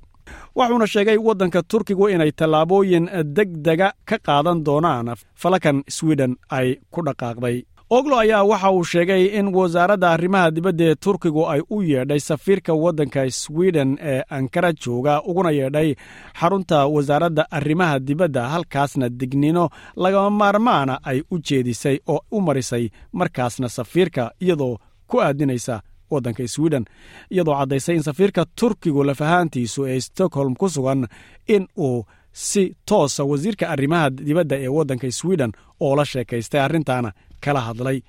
Wuxuuna sheegay waddanka turkigu inay tallaabooyin deg dega ka qaadan doonaan falakan sweden ay ku dhaqaaqday oglo ayaa waxa uu sheegay in wasaaradda arrimaha dibadda ee turkigu ay u yeedhay safiirka waddanka sweden ee ankara jooga uguna yeedhay xarunta wasaaradda arrimaha dibadda halkaasna dignino lagama maarmaana ay u jeedisay oo u marisay markaasna safiirka iyadoo ku aadinaysa waddanka sweden iyadoo caddaysay in safiirka turkigu lafahaantiisu ee stockholm ku sugan in uu si toosa wasiirka arrimaha dibadda ee waddanka sweden oo la sheekaystay arrintaana kala hadlay.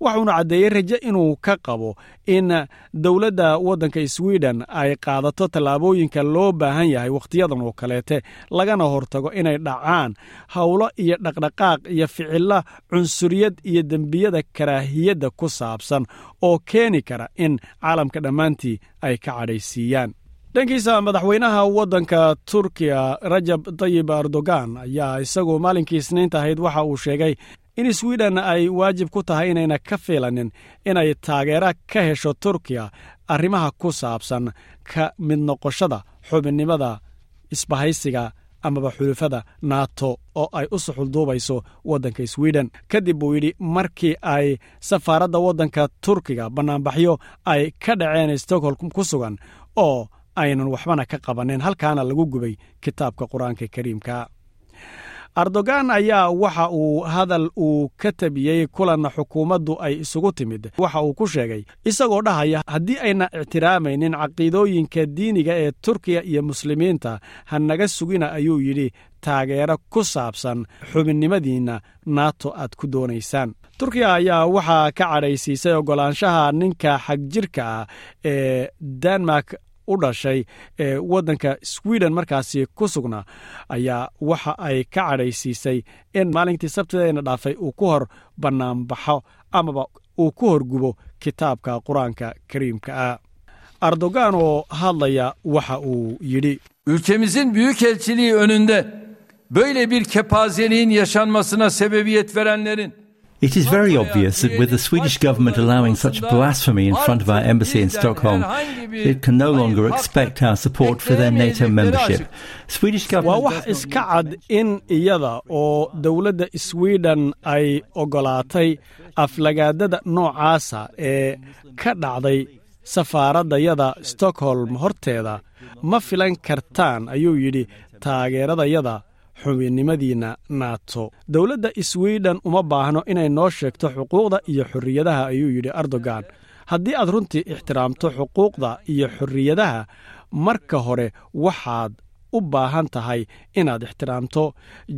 Wuxuuna caddeeyey raje inuu ka qabo in dowladda waddanka sweden ay qaadato tallaabooyinka loo baahan yahay wakhtiyadan oo kaleete lagana hortago inay dhacaan howlo iyo dhaqdhaqaaq iyo ficilla cunsuriyad iyo dembiyada karaahiyadda ku saabsan oo keeni kara in caalamka dhammaantii ay ka cadhaysiiyaan dhankiisa madaxweynaha waddanka turkiya rajab tayib erdogan ayaa isagu maalinkii isniinta ahayd waxa uu sheegay in sweden ay waajib ku tahay inayna ka filanin inay taageera ka hesho turkiya arrimaha ku saabsan ka mid noqoshada xubinnimada isbahaysiga amaba xulufada nato oo ay u suxulduubayso waddanka sweden. Kadib buu yidhi markii ay safaaradda waddanka turkiga bannaanbaxyo ay ka dhaceen stockholm ku sugan oo aynan waxbana ka qabanin halkaana lagu gubay kitaabka qur'aanka kariimka. Erdogan ayaa waxa uu hadal uu ka tabiyey kulan xukuumaddu ay isugu timid. Waxa uu ku sheegay isagoo dhahaya haddii ayna ictiraamaynin caqiidooyinka diiniga ee turkiya iyo muslimiinta ha naga sugina ayuu yidhi taageero ku saabsan xubinnimadiinna nato aad ku doonaysaan. Turkiya ayaa waxaa ka cadhaysiisay oggolaanshaha ninka xagjirka ah ee denmark u dhashay ee waddanka sweden markaasi ku sugna ayaa waxa ay ka cadhaysiisay in maalintii sabtideena dhaafay uu ku hor bannaanbaxo amaba uu ku horgubo kitaabka qur'aanka kariimka ah. Erdogan oo hadlaya waxa uu yidhi Ülkemizin büyükelçiliği önünde böyle bir kepazeliğin yaşanmasına sebebiyet verenlerin It is very obvious that with the Swedish government allowing such blasphemy in front of our embassy in Stockholm, it can no longer expect our support for their NATO membership. Swedish waa government wax iska cad in iyada oo dowladda sweden ay oggolaatay aflagaadada noocaasa ee ka dhacday safaaraddayada stockholm horteeda ma filan kartaan ayuu yidhi taageeradayada xubinnimadiinna nato dowladda sweden uma baahno inay noo sheegto xuquuqda iyo xorriyadaha ayuu yidhi erdogan. Haddii aad runtii ixtiraamto xuquuqda iyo xorriyadaha marka hore waxaad u baahan tahay inaad ixtiraamto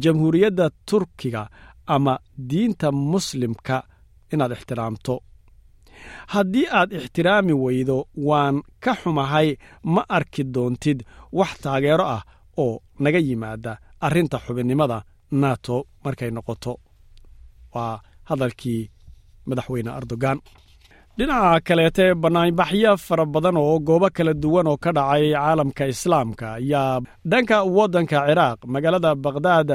jamhuuriyadda turkiga ama diinta muslimka inaad ixtiraamto. Haddii aad ixtiraami weydo waan ka xumahay ma arki doontid wax taageero ah oo naga yimaada arrinta xubinnimada nato markay noqoto. Waa hadalkii madaxweyne erdogan. Dhinaca kaleete bannaanbaxyo fara badan oo goobo kala duwan oo ka dhacay caalamka islaamka ayaa dhanka waddanka ciraaq magaalada bakhdad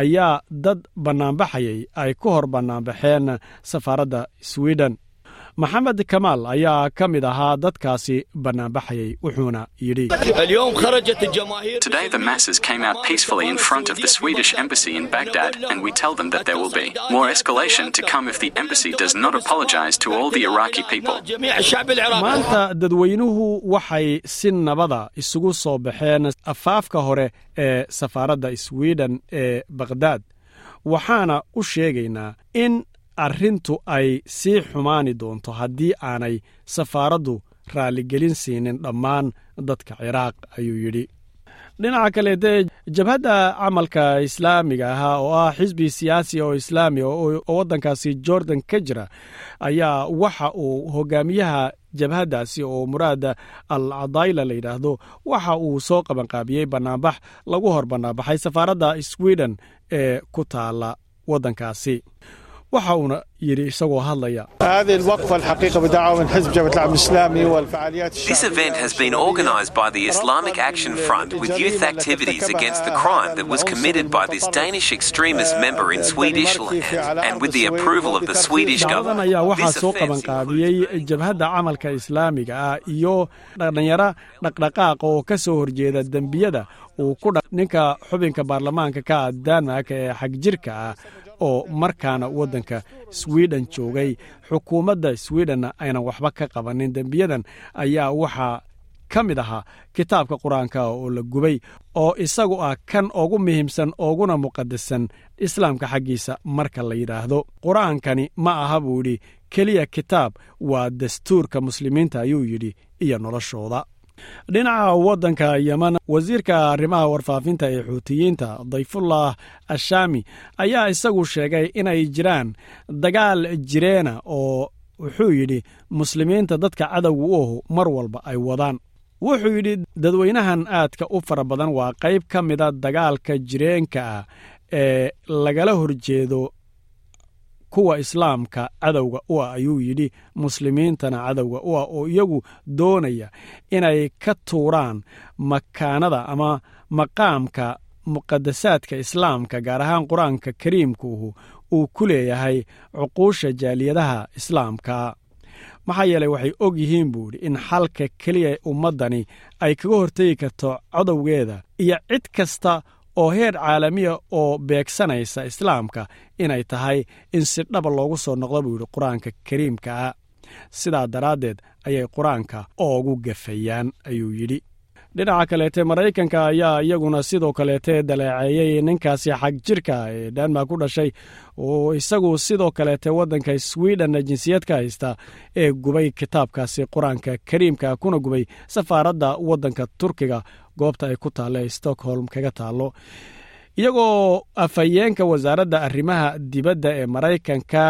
ayaa dad bannaanbaxayay ay ku hor bannaanbaxeen safaaradda sweden maxamed kamaal ayaa ka mid ahaa dadkaasi bannaanbaxayay wuxuuna yidhi Today, the masses came out peacefully in front of the Swedish embassy in Baghdad, and we tell them that there will be more escalation to come if the embassy does not apologize to all the Iraqi people. maanta dadweynuhu waxay si nabada isugu soo baxeen afaafka hore ee safaaradda sweden ee bakhdad waxaana u sheegaynaa in arrintu ay sii xumaani doonto haddii aanay safaaraddu raalligelin siinin dhammaan dadka ciraaq ayuu yidhi. Dhinaca kaleete jabhadda camalka islaamiga ahaa oo ah xisbi siyaasi oo islaami oo waddankaasi jordan ka jira ayaa waxa uu hogaamiyaha jabhaddaasi oo muraad al cadayla la yidhaahdo waxa uu soo qabanqaabiyey bannaanbax lagu hor bannaanbaxay safaaradda sweden ee ku taala waddankaasi waxa uuna yidhi isagoo hadlaya. This ayaa waxaa soo qabanqaabiyey jabhadda camalka islaamiga ah iyo dhalinyaro dhaqdhaqaaqa oo ka soo horjeeda dembiyada uu ku dha ninka xubinka baarlamaanka ka ah denmark ee xagjirka ah oo markaana waddanka sweden joogay. Xukuumadda swedenna aynan waxba ka qabanin. Dembiyadan ayaa waxaa ka mid ahaa kitaabka qur'aanka oo la gubay oo isagu ah kan ugu muhiimsan ooguna muqadasan islaamka xaggiisa marka la yidhaahdo. Qur'aankani ma aha buu yidhi keliya kitaab waa dastuurka muslimiinta ayuu yidhi iyo noloshooda dhinaca waddanka yeman wasiirka arrimaha warfaafinta ee xuutiyiinta dayfullah ashaami ayaa isagu sheegay inay jiraan dagaal jireena oo wuxuu yidhi muslimiinta dadka cadowga u ahu mar walba ay wadaan. Wuxuu yidhi dadweynahan aadka u fara badan waa qayb ka mida dagaalka jireenka ah ee lagala horjeedo kuwa islaamka cadowga u ah ayuu yidhi muslimiintana cadowga u ah oo iyagu doonaya inay ka tuuraan makaanada ama maqaamka muqadasaadka islaamka gaar ahaan qur'aanka kariimkuuhu uu ku leeyahay cuquusha jaaliyadaha islaamka. Maxaa yeelay waxay og yihiin buu idhi in xalka keliya ummaddani ay kaga hortegi karto cadowgeeda iyo cid kasta oo heer caalamiya oo beegsanaysa islaamka inay tahay in si dhaba loogu soo noqdo buu yidhi qur'aanka kariimkaa sidaa daraaddeed ayay qur'aanka oogu gafayaan ayuu yidhi. Dhinaca kaleete maraykanka ayaa iyaguna sidoo kaleete daleeceeyey ninkaasi xag jirka ee denmark ku dhashay. Oo isagu sidoo kaleete waddanka sweden jinsiyad ka haysta ee gubay kitaabkaasi qur'aanka kariimka kuna gubay safaaradda waddanka turkiga goobta ay ku taalla ee stockholm kaga taallo iyagoo afhayeenka wasaaradda arrimaha dibadda ee maraykanka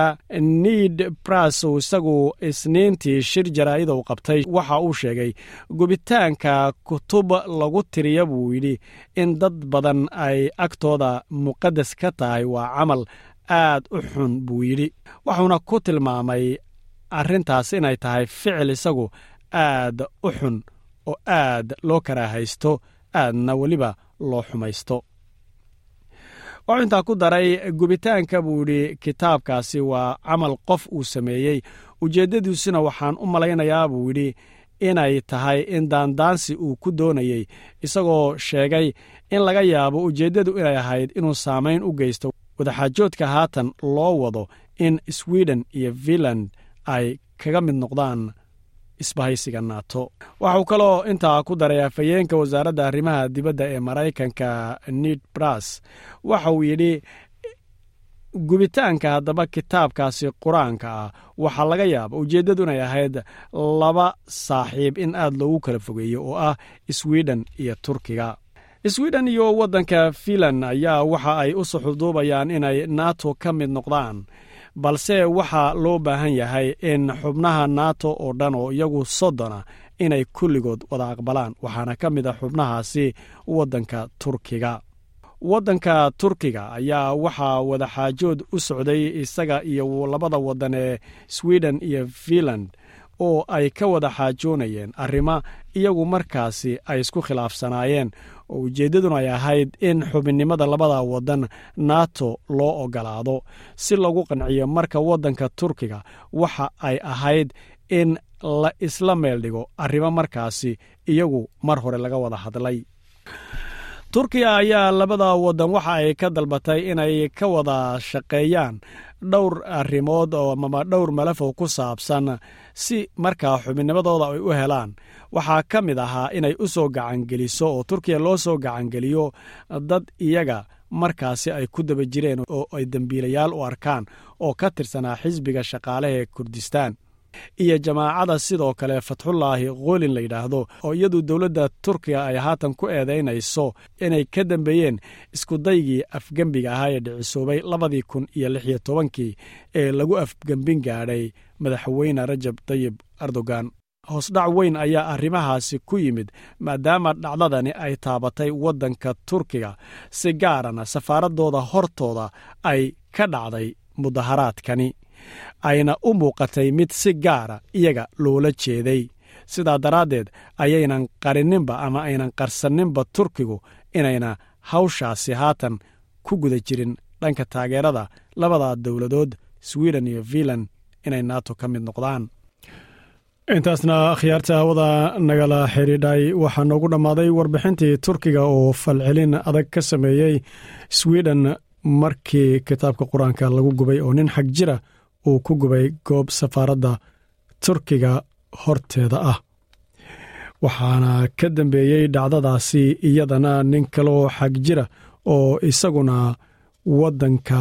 need bras isagu isniintii shir jaraa'ida u qabtay waxa uu sheegay gubitaanka kutub lagu tiriya buu yidhi in dad badan ay agtooda muqadas ka tahay waa camal aad u xun buu yidhi. Wuxuuna ku tilmaamay arrintaas inay tahay ficil isagu aad u xun oo aad loo karaahaysto aadna weliba loo xumaysto. Wuxuu intaa ku daray gubitaanka buu yidhi kitaabkaasi waa camal qof uu sameeyey. Ujeeddadiisuna waxaan u malaynayaa buu yidhi inay tahay in daandaansi uu ku doonayey isagoo sheegay in laga yaabo ujeeddadu inay ahayd inuu saamayn u geysto. Wadaxaajoodka haatan loo wado in sweden iyo finland ay kaga mid noqdaan isbahaysiga naato waxuu kaloo intaa ku daray afhayeenka wasaaradda arrimaha dibadda ee maraykanka ned bras waxa uu yidhi gubitaanka haddaba kitaabkaasi qur'aanka ah waxaa laga yaaba ujeeddadu inay ahayd laba saaxiib in aad loogu kala fogeeyo oo ah sweden iyo turkiga. Sweden iyo waddanka finland ayaa waxa ay u suxuduubayaan inay nato ka mid noqdaan balse waxaa loo baahan yahay in xubnaha nato oo dhan oo iyagu soddona inay kulligood wada aqbalaan waxaana ka mid a xubnahaasi waddanka turkiga. Waddanka turkiga ayaa waxaa wadaxaajood u socday isaga iyo labada waddan ee sweden iyo finland oo ay ka wada xaajoonayeen arrimo iyagu markaasi ay isku khilaafsanaayeen oo ujeeddaduna ay ahayd in xubinnimada labada waddan nato loo ogolaado. Si lagu qanciyo marka waddanka turkiga waxa ay ahayd in la isla meel dhigo arrimo markaasi iyagu mar hore laga wada hadlay turkiya ayaa labada waddan waxa ay ka dalbatay inay ka wada shaqeeyaan dhowr arrimood oo amaba dhowr malaf ku saabsan si markaa xubinnimadooda ay u helaan. Waxaa ka mid ahaa inay u soo gacangeliso oo turkiya loo soo gacangeliyo dad iyaga markaasi ay ku daba jireen oo ay dembiilayaal u arkaan oo ka tirsanaa xisbiga shaqaalaha ee kurdistaan iyo jamaacada sidoo kale fatxullaahi qoolin la yidhaahdo oo iyadu dowladda turkiya ay haatan ku eedaynayso inay ka dambeeyeen iskudaygii afgembiga ahaa ee dhicisoobay labadii kun iyo lix iyo tobankii ee lagu afgembin gaadhay madaxweyne rajab tayib erdogan. Hoosdhac weyn ayaa arrimahaasi ku yimid maadaama dhacdadani ay taabatay waddanka turkiga si gaarana safaaradooda hortooda ay ka dhacday mudaharaadkani ayna u muuqatay mid si gaara iyaga loola jeeday. Sidaa daraaddeed ayaynan qarininba ama aynan qarsaninba turkigu inayna hawshaasi haatan ku guda jirin dhanka taageerada labada dowladood sweden iyo finland inay nato ka mid noqdaan. Intaasna akhyaarta hawada nagala xidhiidhay. Waxaa noogu dhammaaday warbixintii turkiga oo falcelin adag ka sameeyey sweden markii kitaabka qur'aanka lagu gubay oo nin xag jira uu ku gubay goob safaaradda turkiga horteeda ah. Waxaana ka dambeeyey dhacdadaasi iyadana nin kaloo xag jira oo isaguna waddanka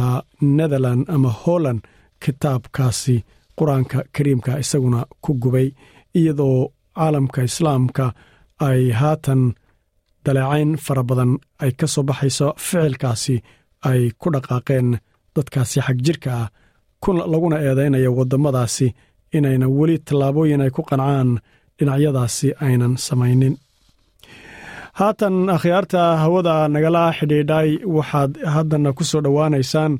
netherland ama holland kitaabkaasi qur'aanka kariimka isaguna ku gubay iyadoo caalamka islaamka ay haatan daleecayn fara badan ay ka soo baxayso ficilkaasi ay ku dhaqaaqeen dadkaasi xag jirka ah laguna eedaynaya waddamadaasi inayna weli tallaabooyin ay ku qancaan dhinacyadaasi aynan samaynin. Haatan akhyaarta hawada nagala xidhiidhay waxaad haddana ku soo dhowaanaysaan.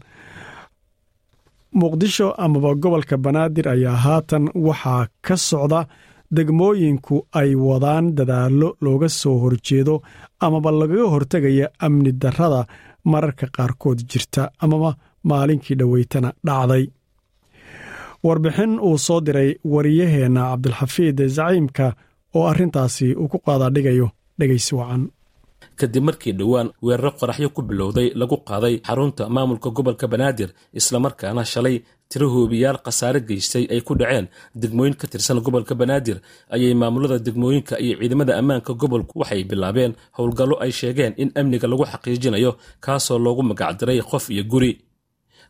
Muqdisho amaba gobolka banaadir ayaa haatan waxaa ka socda degmooyinku ay wadaan dadaallo looga soo horjeedo amaba lagaga hortegaya amni darrada mararka qaarkood jirta amaba maalinkii dhoweytana dhacday. Warbixin uu soo diray wariyaheenna cabdilxafiid zaciimka oo arrintaasi uu ku qaadaadhigayo dhegaysi wacan. Kadib markii dhowaan weeraro qoraxyo ku bilowday lagu qaaday xarunta maamulka gobolka banaadir islamarkaana shalay tiro hoobiyaal khasaare geystay ay ku dhaceen. Degmooyin ka tirsan gobolka banaadir ayay maamulada degmooyinka iyo ciidamada ammaanka gobolku waxay bilaabeen howlgallo ay sheegeen in amniga lagu xaqiijinayo kaasoo loogu magacdiray qof iyo guri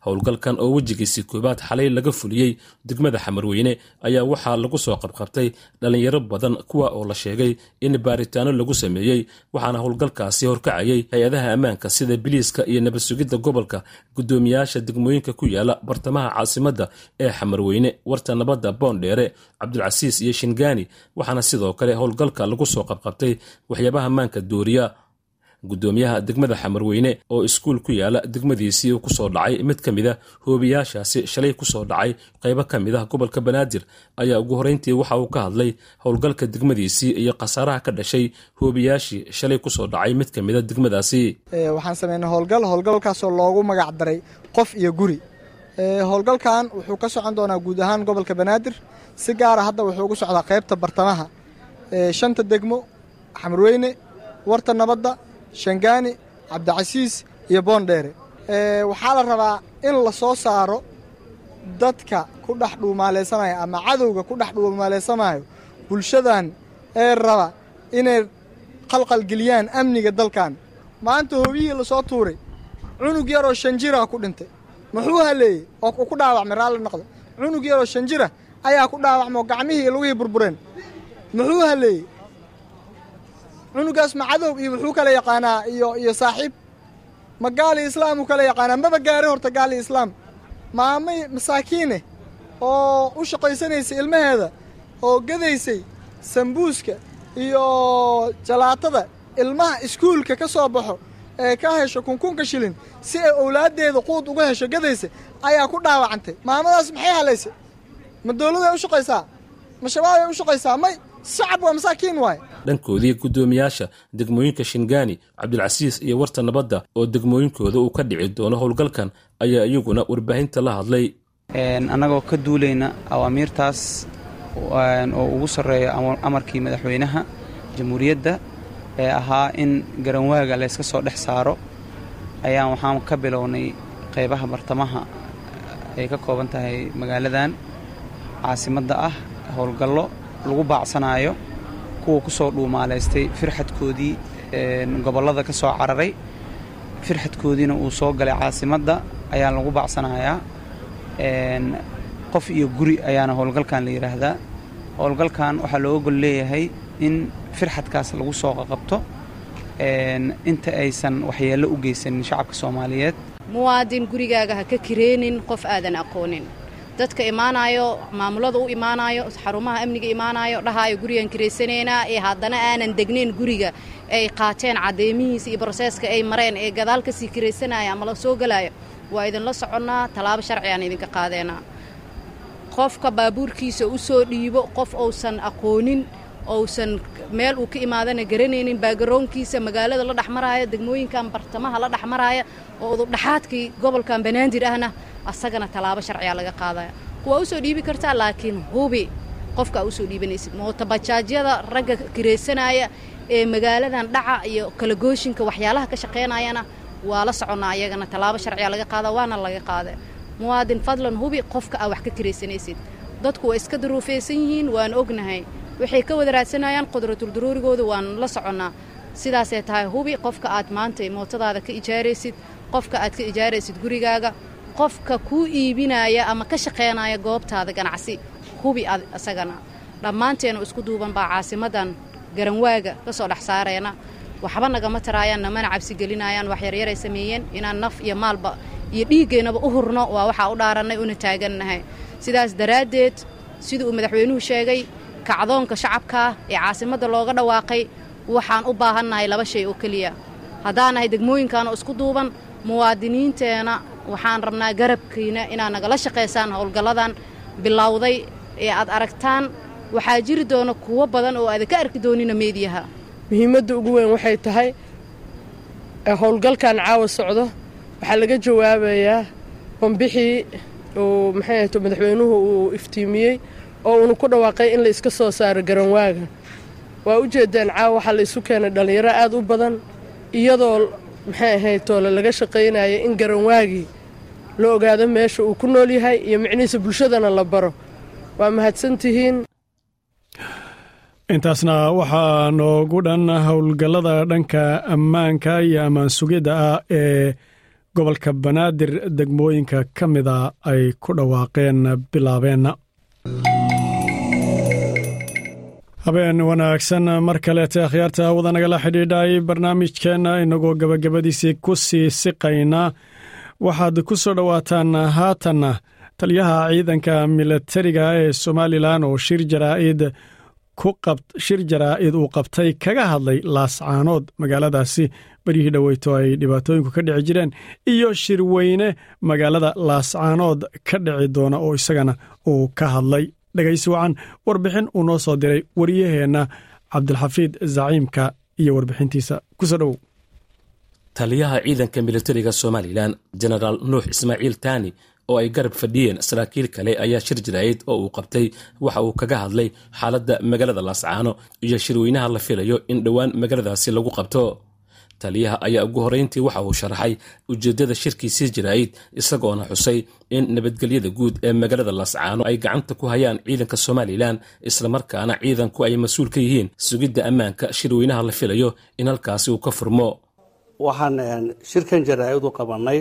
howlgalkan oo wejigiisii koowaad xalay laga fuliyey degmada xamarweyne ayaa waxaa lagu soo qabqabtay dhallinyaro badan kuwa oo la sheegay in baaritaano lagu sameeyey waxaana howlgalkaasi horkacayay hay'adaha ammaanka sida biliiska iyo nabad sugidda gobolka guddoomiyaasha degmooyinka ku yaalla bartamaha caasimadda ee xamarweyne warta nabadda boondheere cabdulcasiis iyo shingaani waxaana sidoo kale howlgalka lagu soo qabqabtay waxyaabaha maanka dooriya guddoomiyaha degmada xamarweyne oo iskuul ku yaalla degmadiisii uu ku soo dhacay. Mid ka mid a hoobiyaashaasi shalay ku soo dhacay qaybo ka mid ah gobolka banaadir ayaa ugu horreyntii waxa uu ka hadlay howlgalka degmadiisii iyo khasaaraha ka dhashay hoobiyaashii shalay ku soo dhacay. Mid ka mid a degmadaasi waxaan sameynay howlgal howlgalkaasoo loogu magac daray qof iyo guri. Howlgalkan wuxuu ka socon doonaa guud ahaan gobolka banaadir si gaara hadda wuxuu ugu socdaa qaybta bartamaha shanta degmo xamarweyne warta nabadda shangaani cabdicasiis iyo boondheere waxaa la rabaa in la soo saaro dadka ku dhex dhuumaaleysanaya ama cadowga ku dhex dhuumaaleysanaayo bulshadan ee raba inay qalqalgeliyaan amniga dalkan. Maanta hoobiyihii la soo tuuray cunug yaroo shan jira ku dhintay. Muxuu haleeyey? Oo ku dhaawacmay raalli noqda cunug yaroo shan jira ayaa ku dhaawacma oo gacmihii lugihii burbureen. Muxuu haleeyey cunugaas ma cadow iyo wuxuu kala yaqaanaa iyo iyo saaxiib. Ma gaali islaam uu kala yaqaanaa? Maba gaari horta gaali islaam. Maamay masaakiine oo u shaqaysanaysay ilmaheeda oo gadaysay sambuuska iyo jalaatada ilmaha iskuulka ka soo baxo ee ka hesho kunkunka shilin si ay owlaaddeeda quud uga hesho gadaysa ayaa ku dhaawacantay. Maamadaas maxay halaysay? Ma dowladay u shaqaysaa? Ma shabaabay u shaqaysaa? May shacab waa masaakiin waaye dhankoodii guddoomiyaasha degmooyinka shingaani cabdilcasiis iyo warta nabadda oo degmooyinkooda uu ka dhici doono howlgalkan ayaa iyaguna warbaahinta la hadlay. Annagoo ka duulayna awaamiirtaas oo ugu sarreeya amarkii madaxweynaha jamhuuriyadda ee ahaa in garanwaaga layska soo dhex saaro ayaan waxaan ka bilownay qaybaha bartamaha ay ka kooban tahay magaaladan caasimadda ah howlgallo lagu baacsanaayo kuwa ku soo dhuumaalaystay firxadkoodii gobollada ka soo cararay. Firxadkoodiina uu soo galay caasimadda ayaa lagu baacsanayaa. Qof iyo guri ayaana howlgalkan la yidhaahdaa howlgalkan waxaa looga gol leeyahay in firxadkaas lagu soo qaqabto inta aysan waxyeello u geysanin shacabka soomaaliyeed. Muwaadin gurigaaga ha ka kireenin qof aadan aqoonin dadka imaanayo maamulada u imaanayo xarumaha amniga imaanayo dhahaayo gurigan kiraysanaynaa ee haddana aanan degnayn guriga ay qaateen cadeymihiisa iyo broseeska ay mareen ee gadaal ka sii kiraysanaya ama la soo gelaayo waa idinla soconnaa tallaabo sharci aan idinka qaadeenaa. Qofka baabuurkiisa u soo dhiibo qof uusan aqoonin ousan meel uu ka imaadana garanaynin baagaroonkiisa magaalada la dhexmaraaya degmooyinkan bartamaha la dhexmaraaya oo udubdhaxaadkii gobolkan banaadir ahna asagana tallaabo sharciyaa laga qaadaya. Kuwaa u soo dhiibi kartaa laakiin hubi qofka aa u soo dhiibanaysid mootabajaadyada ragga kiraysanaya ee magaaladan dhaca iyo kalagooshinka waxyaalaha ka shaqaynayana waa la soconnaa ayagana tallaabo sharciyaa laga qaada waana laga qaada. Muwaadin fadlan hubi qofka aa wax ka kiraysanaysid dadku waa iska daruufaysan yihiin waan ognahay waxay ka wada raadsanayaan qudraturduruurigooda waan la soconnaa. Sidaasay tahay hubi qofka aad maanta mootadaada ka ijaaraysid qofka aad ka ijaaraysid gurigaaga qofka kuu iibinaya ama ka shaqaynaya goobtaada ganacsi. Hubi isagana dhammaanteenu isku duuban baa caasimadan garanwaaga ka soo dhex saarayna waxba nagama taraayaan namana cabsi gelinayaan wax yaryaray sameeyeen inaan naf iyo maalba iyo dhiiggeennaba u hurno waa waxaa u dhaarannay una taagannahay. Sidaas daraaddeed sida uu madaxweynuhu sheegay kacdoonka shacabkaa ee caasimadda looga dhawaaqay waxaan u baahannahay laba shay oo keliya. Haddaanahay degmooyinkaanoo isku duuban muwaadiniinteena waxaan rabnaa garabkiina inaad nagala shaqaysaan howlgalladan bilowday ee aad aragtaan. Waxaa jiri doona kuwo badan oo aadan ka arki doonina meediyaha. Muhiimadda ugu weyn waxay tahay howlgalkan caawa socdo waxaa laga jawaabayaa bambixii uu maxay ahto madaxweynuhu uu iftiimiyey oo uuna ku dhawaaqay in la iska soo saaro garanwaaga waa u jeedaan caawa waxaa la isu keenay dhallinyaro aad u badan iyadoo maxay ahayd toole laga shaqaynaya in garanwaagii la ogaado meesha uu ku nool yahay iyo micnihiisa bulshadana la baro. Waa mahadsantihiin. Intaasna waxaa noogu dhan howlgallada dhanka ammaanka iyo ammaan sugidda ah ee gobolka banaadir degmooyinka ka mida ay ku dhawaaqeen bilaabeenna habeen wanaagsan mar kaleete akhyaarta hawada nagala xidhiidhay barnaamijkeenna inagoo gabagabadiisii ku sii siqayna. Waxaad ku soo dhowaataan haatanna taliyaha ciidanka milatariga ee somalilan oo shir jaraa'id shir jaraa'id uu qabtay kaga hadlay laascaanood magaaladaasi beryihii dhoweyto ay dhibaatooyinku ka dhici jireen iyo shirweyne magaalada laascaanood ka dhici doona oo isagana uu ka hadlay dhegaysi wacan warbixin uu noo soo diray waryaheenna cabdilxafiid zaciimka iyo warbixintiisa. Kusoo dhowow taliyaha ciidanka militariga somalilan jenaraal nuux ismaaciil taani oo ay garab fadhiyeen saraakiil kale ayaa shir jaraa'id oo uu qabtay. Waxa uu kaga hadlay xaaladda magaalada laascaano iyo shirweynaha la filayo in dhowaan magaaladaasi lagu qabto taliyaha ayaa ugu horreyntii waxa uu sharaxay ujeeddada shirkiisii jaraa'id isagoona xusay in nabadgelyada guud ee magaalada laascaano ay gacanta ku hayaan ciidanka somalilan islamarkaana ciidanku ay mas'uul ka yihiin. Sugidda ammaanka shirweynaha la filayo in halkaasi uu ka furmo. Waxaan shirkan jaraa'id u qabannay.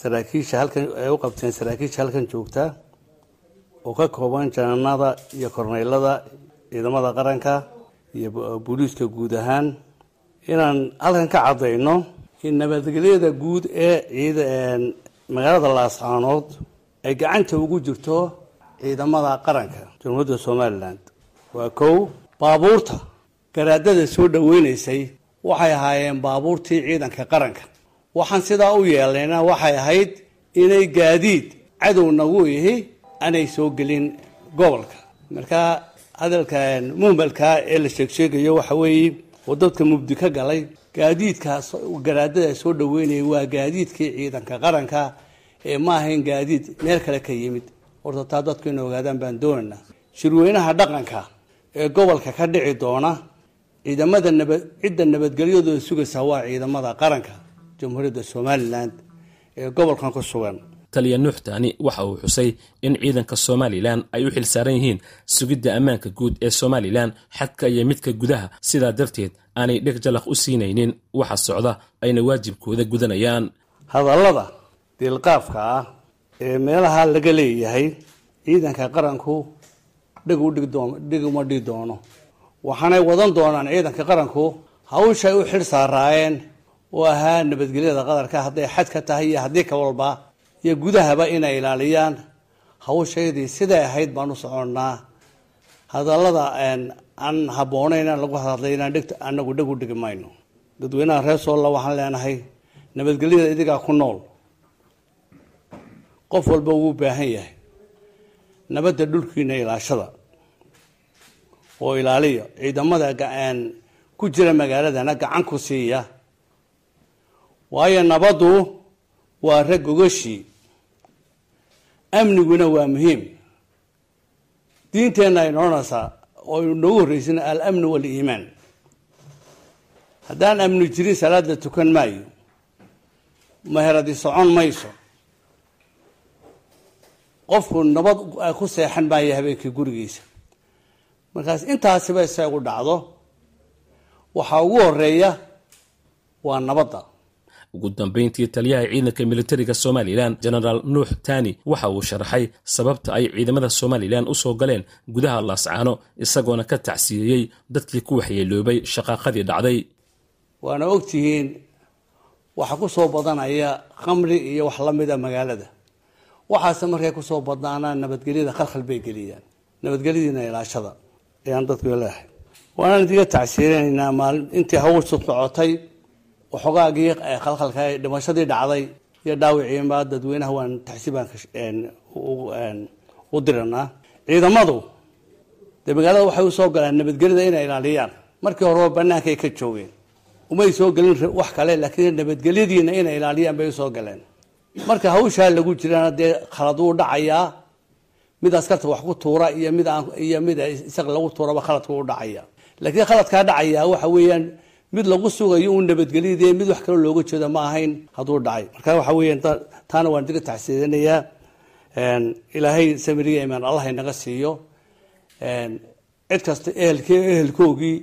Saraakiisha halkan ay u qabteen saraakiisha halkan joogta. Oo ka kooban jananada iyo korneylada ciidamada qaranka iyo booliiska guud ahaan. Inaan halkan ka caddayno in nabadgelyada guud ee ciid magaalada laascaanood ay gacanta ugu jirto ciidamada qaranka jamhuuriyadda somalilan waa kow baabuurta garaadada soo dhaweynaysay waxay ahaayeen baabuurtii ciidanka qaranka. Waxaan sidaa u yeelnayna waxay ahayd inay gaadiid cadow nagu ihi aanay soo gelin gobolka. Marka hadalka muhmalka ee la sheegsheegayo waxa weeye oo dadka mubdi ka galay gaadiidkaas garaadada soo dhaweynaya waa gaadiidkii ciidanka qaranka ee ma ahayn gaadiid meel kale ka yimid. Horta taa dadku inay ogaadaan baan doonaynaa shirweynaha dhaqanka ee gobolka ka dhici doona ciidamada nabad cidda nabadgelyadooda sugaysaa waa ciidamada qaranka jamhuuriyadda somalilan ee gobolkan ku sugan taliya nuuxtaani waxa uu xusay in ciidanka somalilan ay u xil saaran yihiin sugidda ammaanka guud ee somalilan xadka iyo midka gudaha. Sidaa darteed aanay dheg jalaq u siinaynin waxa socda ayna waajibkooda gudanayaan. Hadallada diilqaafka ah ee meelaha laga leeyahay ciidanka qaranku dhig uma dhigi doono. Waxaanay wadan doonaan ciidanka qaranku hawshay u xil saaraayeen. Oo ahaa nabadgelyada qadarka hadday xad ka tahay iyo haddii ka walba iyo gudahaba inay ilaaliyaan. Hawshaydii siday ahayd baan u soconnaa hadallada aan habboonayn lagu hadlayna dhigta anagu dheg u dhigi mayno. Dadweynaha reer soolla waxaan leenahay nabadgelyada idigaa ku nool. Qof walba wuu baahan yahay. Nabadda dhulkiina ilaashada. Oo ilaaliya. Ciidamada ku jira magaaladana gacan ku siiya. Waayo nabaddu waa rag ogashii amniguna waa muhiim. Diinteenna ay noonaysaa oo noogu horreysana alamnu waaliimaan haddaan amni jirin salaada tukan maayo. Meheradi socon mayso. Qofku nabad ku seexan maayo habeenkii gurigiisa. Markaas intaasiba isagu dhacdo. Waxaa ugu horreeya waa nabadda ugu dambayntii taliyaha ciidanka militariga somalilan jenaraal nuux taani waxa uu sharaxay sababta ay ciidamada somalilan u soo galeen gudaha laascaano isagoona ka tacsiiyeyey dadkii ku waxyeeloobay shaqaaqadii dhacday. Waana ogtihiin waxa ku soo badanaya khamri iyo wax la mida magaalada. Waxaase markay ku soo badnaanaan nabadgelyada khalkhal bay geliyaan. Nabadgelyadiina ilaashada ayaan dadku leehay waanaan idiga tacsiirinaynaa maalin intii hawshu socotay waxoogaagii khalkhalka dhimashadii dhacday iyo dhaawiciinba dadweynaha waan taxsiibaan u diranaa ciidamadu dee magaalada waxay u soo galaan nabadgelyada inay ilaaliyaan. Markii horeba bannaankay ka joogeen umay soo gelin wax kale laakiin nabadgelyadiina inay ilaaliyaan bay u soo galeen. Marka hawshaa lagu jirana dee khalad dhacayaa mid askarta wax ku tuura iyo mid iyo mid isaga lagu tuuraba khaladku u dhacaya laakiin khaladkaa dhacaya waxa weeyaan mid lagu sugayo uun nabadgelyadii mid wax kaloo looga jeedo ma ahayn hadduu dhacay. Marka waxa weeyaan taana waan diga taxsiidanayaa ilaahay samiriya imaan allah inaga siiyo cid kasta ehelk ehelkoogii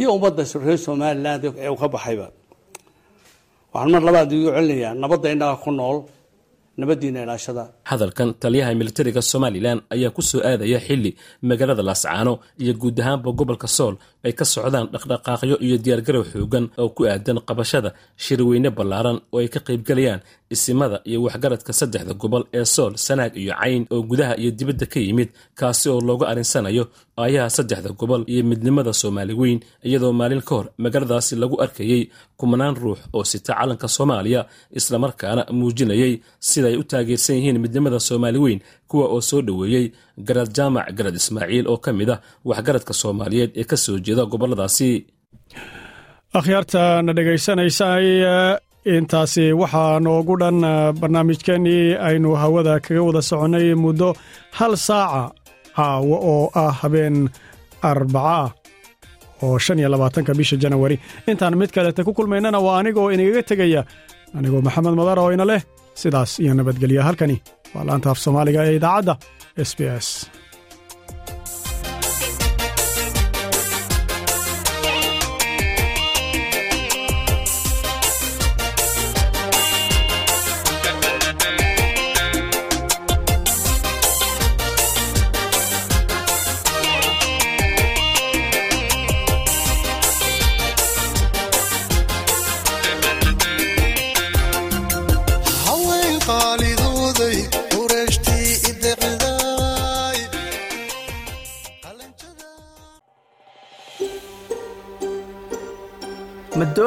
iyo ummadda reer somaliland ee uu ka baxayba. Waxaan mar labaad igu celinayaa nabadda inaga ku nool nabadiina ilaashada hadalkan taliyaha militariga somalilan ayaa ku soo aadaya xili magaalada laascaano iyo guud ahaanba gobolka sool ay ka socdaan dhaqdhaqaaqyo iyo diyaargarow xoogan oo ku aadan qabashada shirweyne ballaaran oo ay ka qaybgalayaan isimada iyo waxgaradka saddexda gobol ee sool sanaag iyo cayn oo gudaha iyo dibadda ka yimid kaasi oo loogu arinsanayo aayaha saddexda gobol iyo midnimada soomaali weyn iyadoo maalin ka hor magaaladaasi lagu arkayey kumanaan ruux oo sita calanka soomaaliya islamarkaana muujinayay sida ay u taageersan yihiin midnimada soomaali weyn kuwa oo soo dhoweeyey garad jaamac garad ismaaciil oo ka mid ah waxgaradka soomaaliyeed ee ka soo jeeda goboladaasi. Akhyaarta na dhegaysanaysay intaasi waxaa noogu dhan barnaamijkeenii aynu hawada kaga wada soconnay muddo hal saaca caawo oo ah habeen arbaca oo shan iyo labaatanka bisha janawari intaan mid kaleta ku kulmaynana waa anigoo inagaga tegaya anigoo maxamed madar oo ina leh sidaas iyo nabadgelya halkani. Waa laanta af soomaaliga ee idaacadda s b s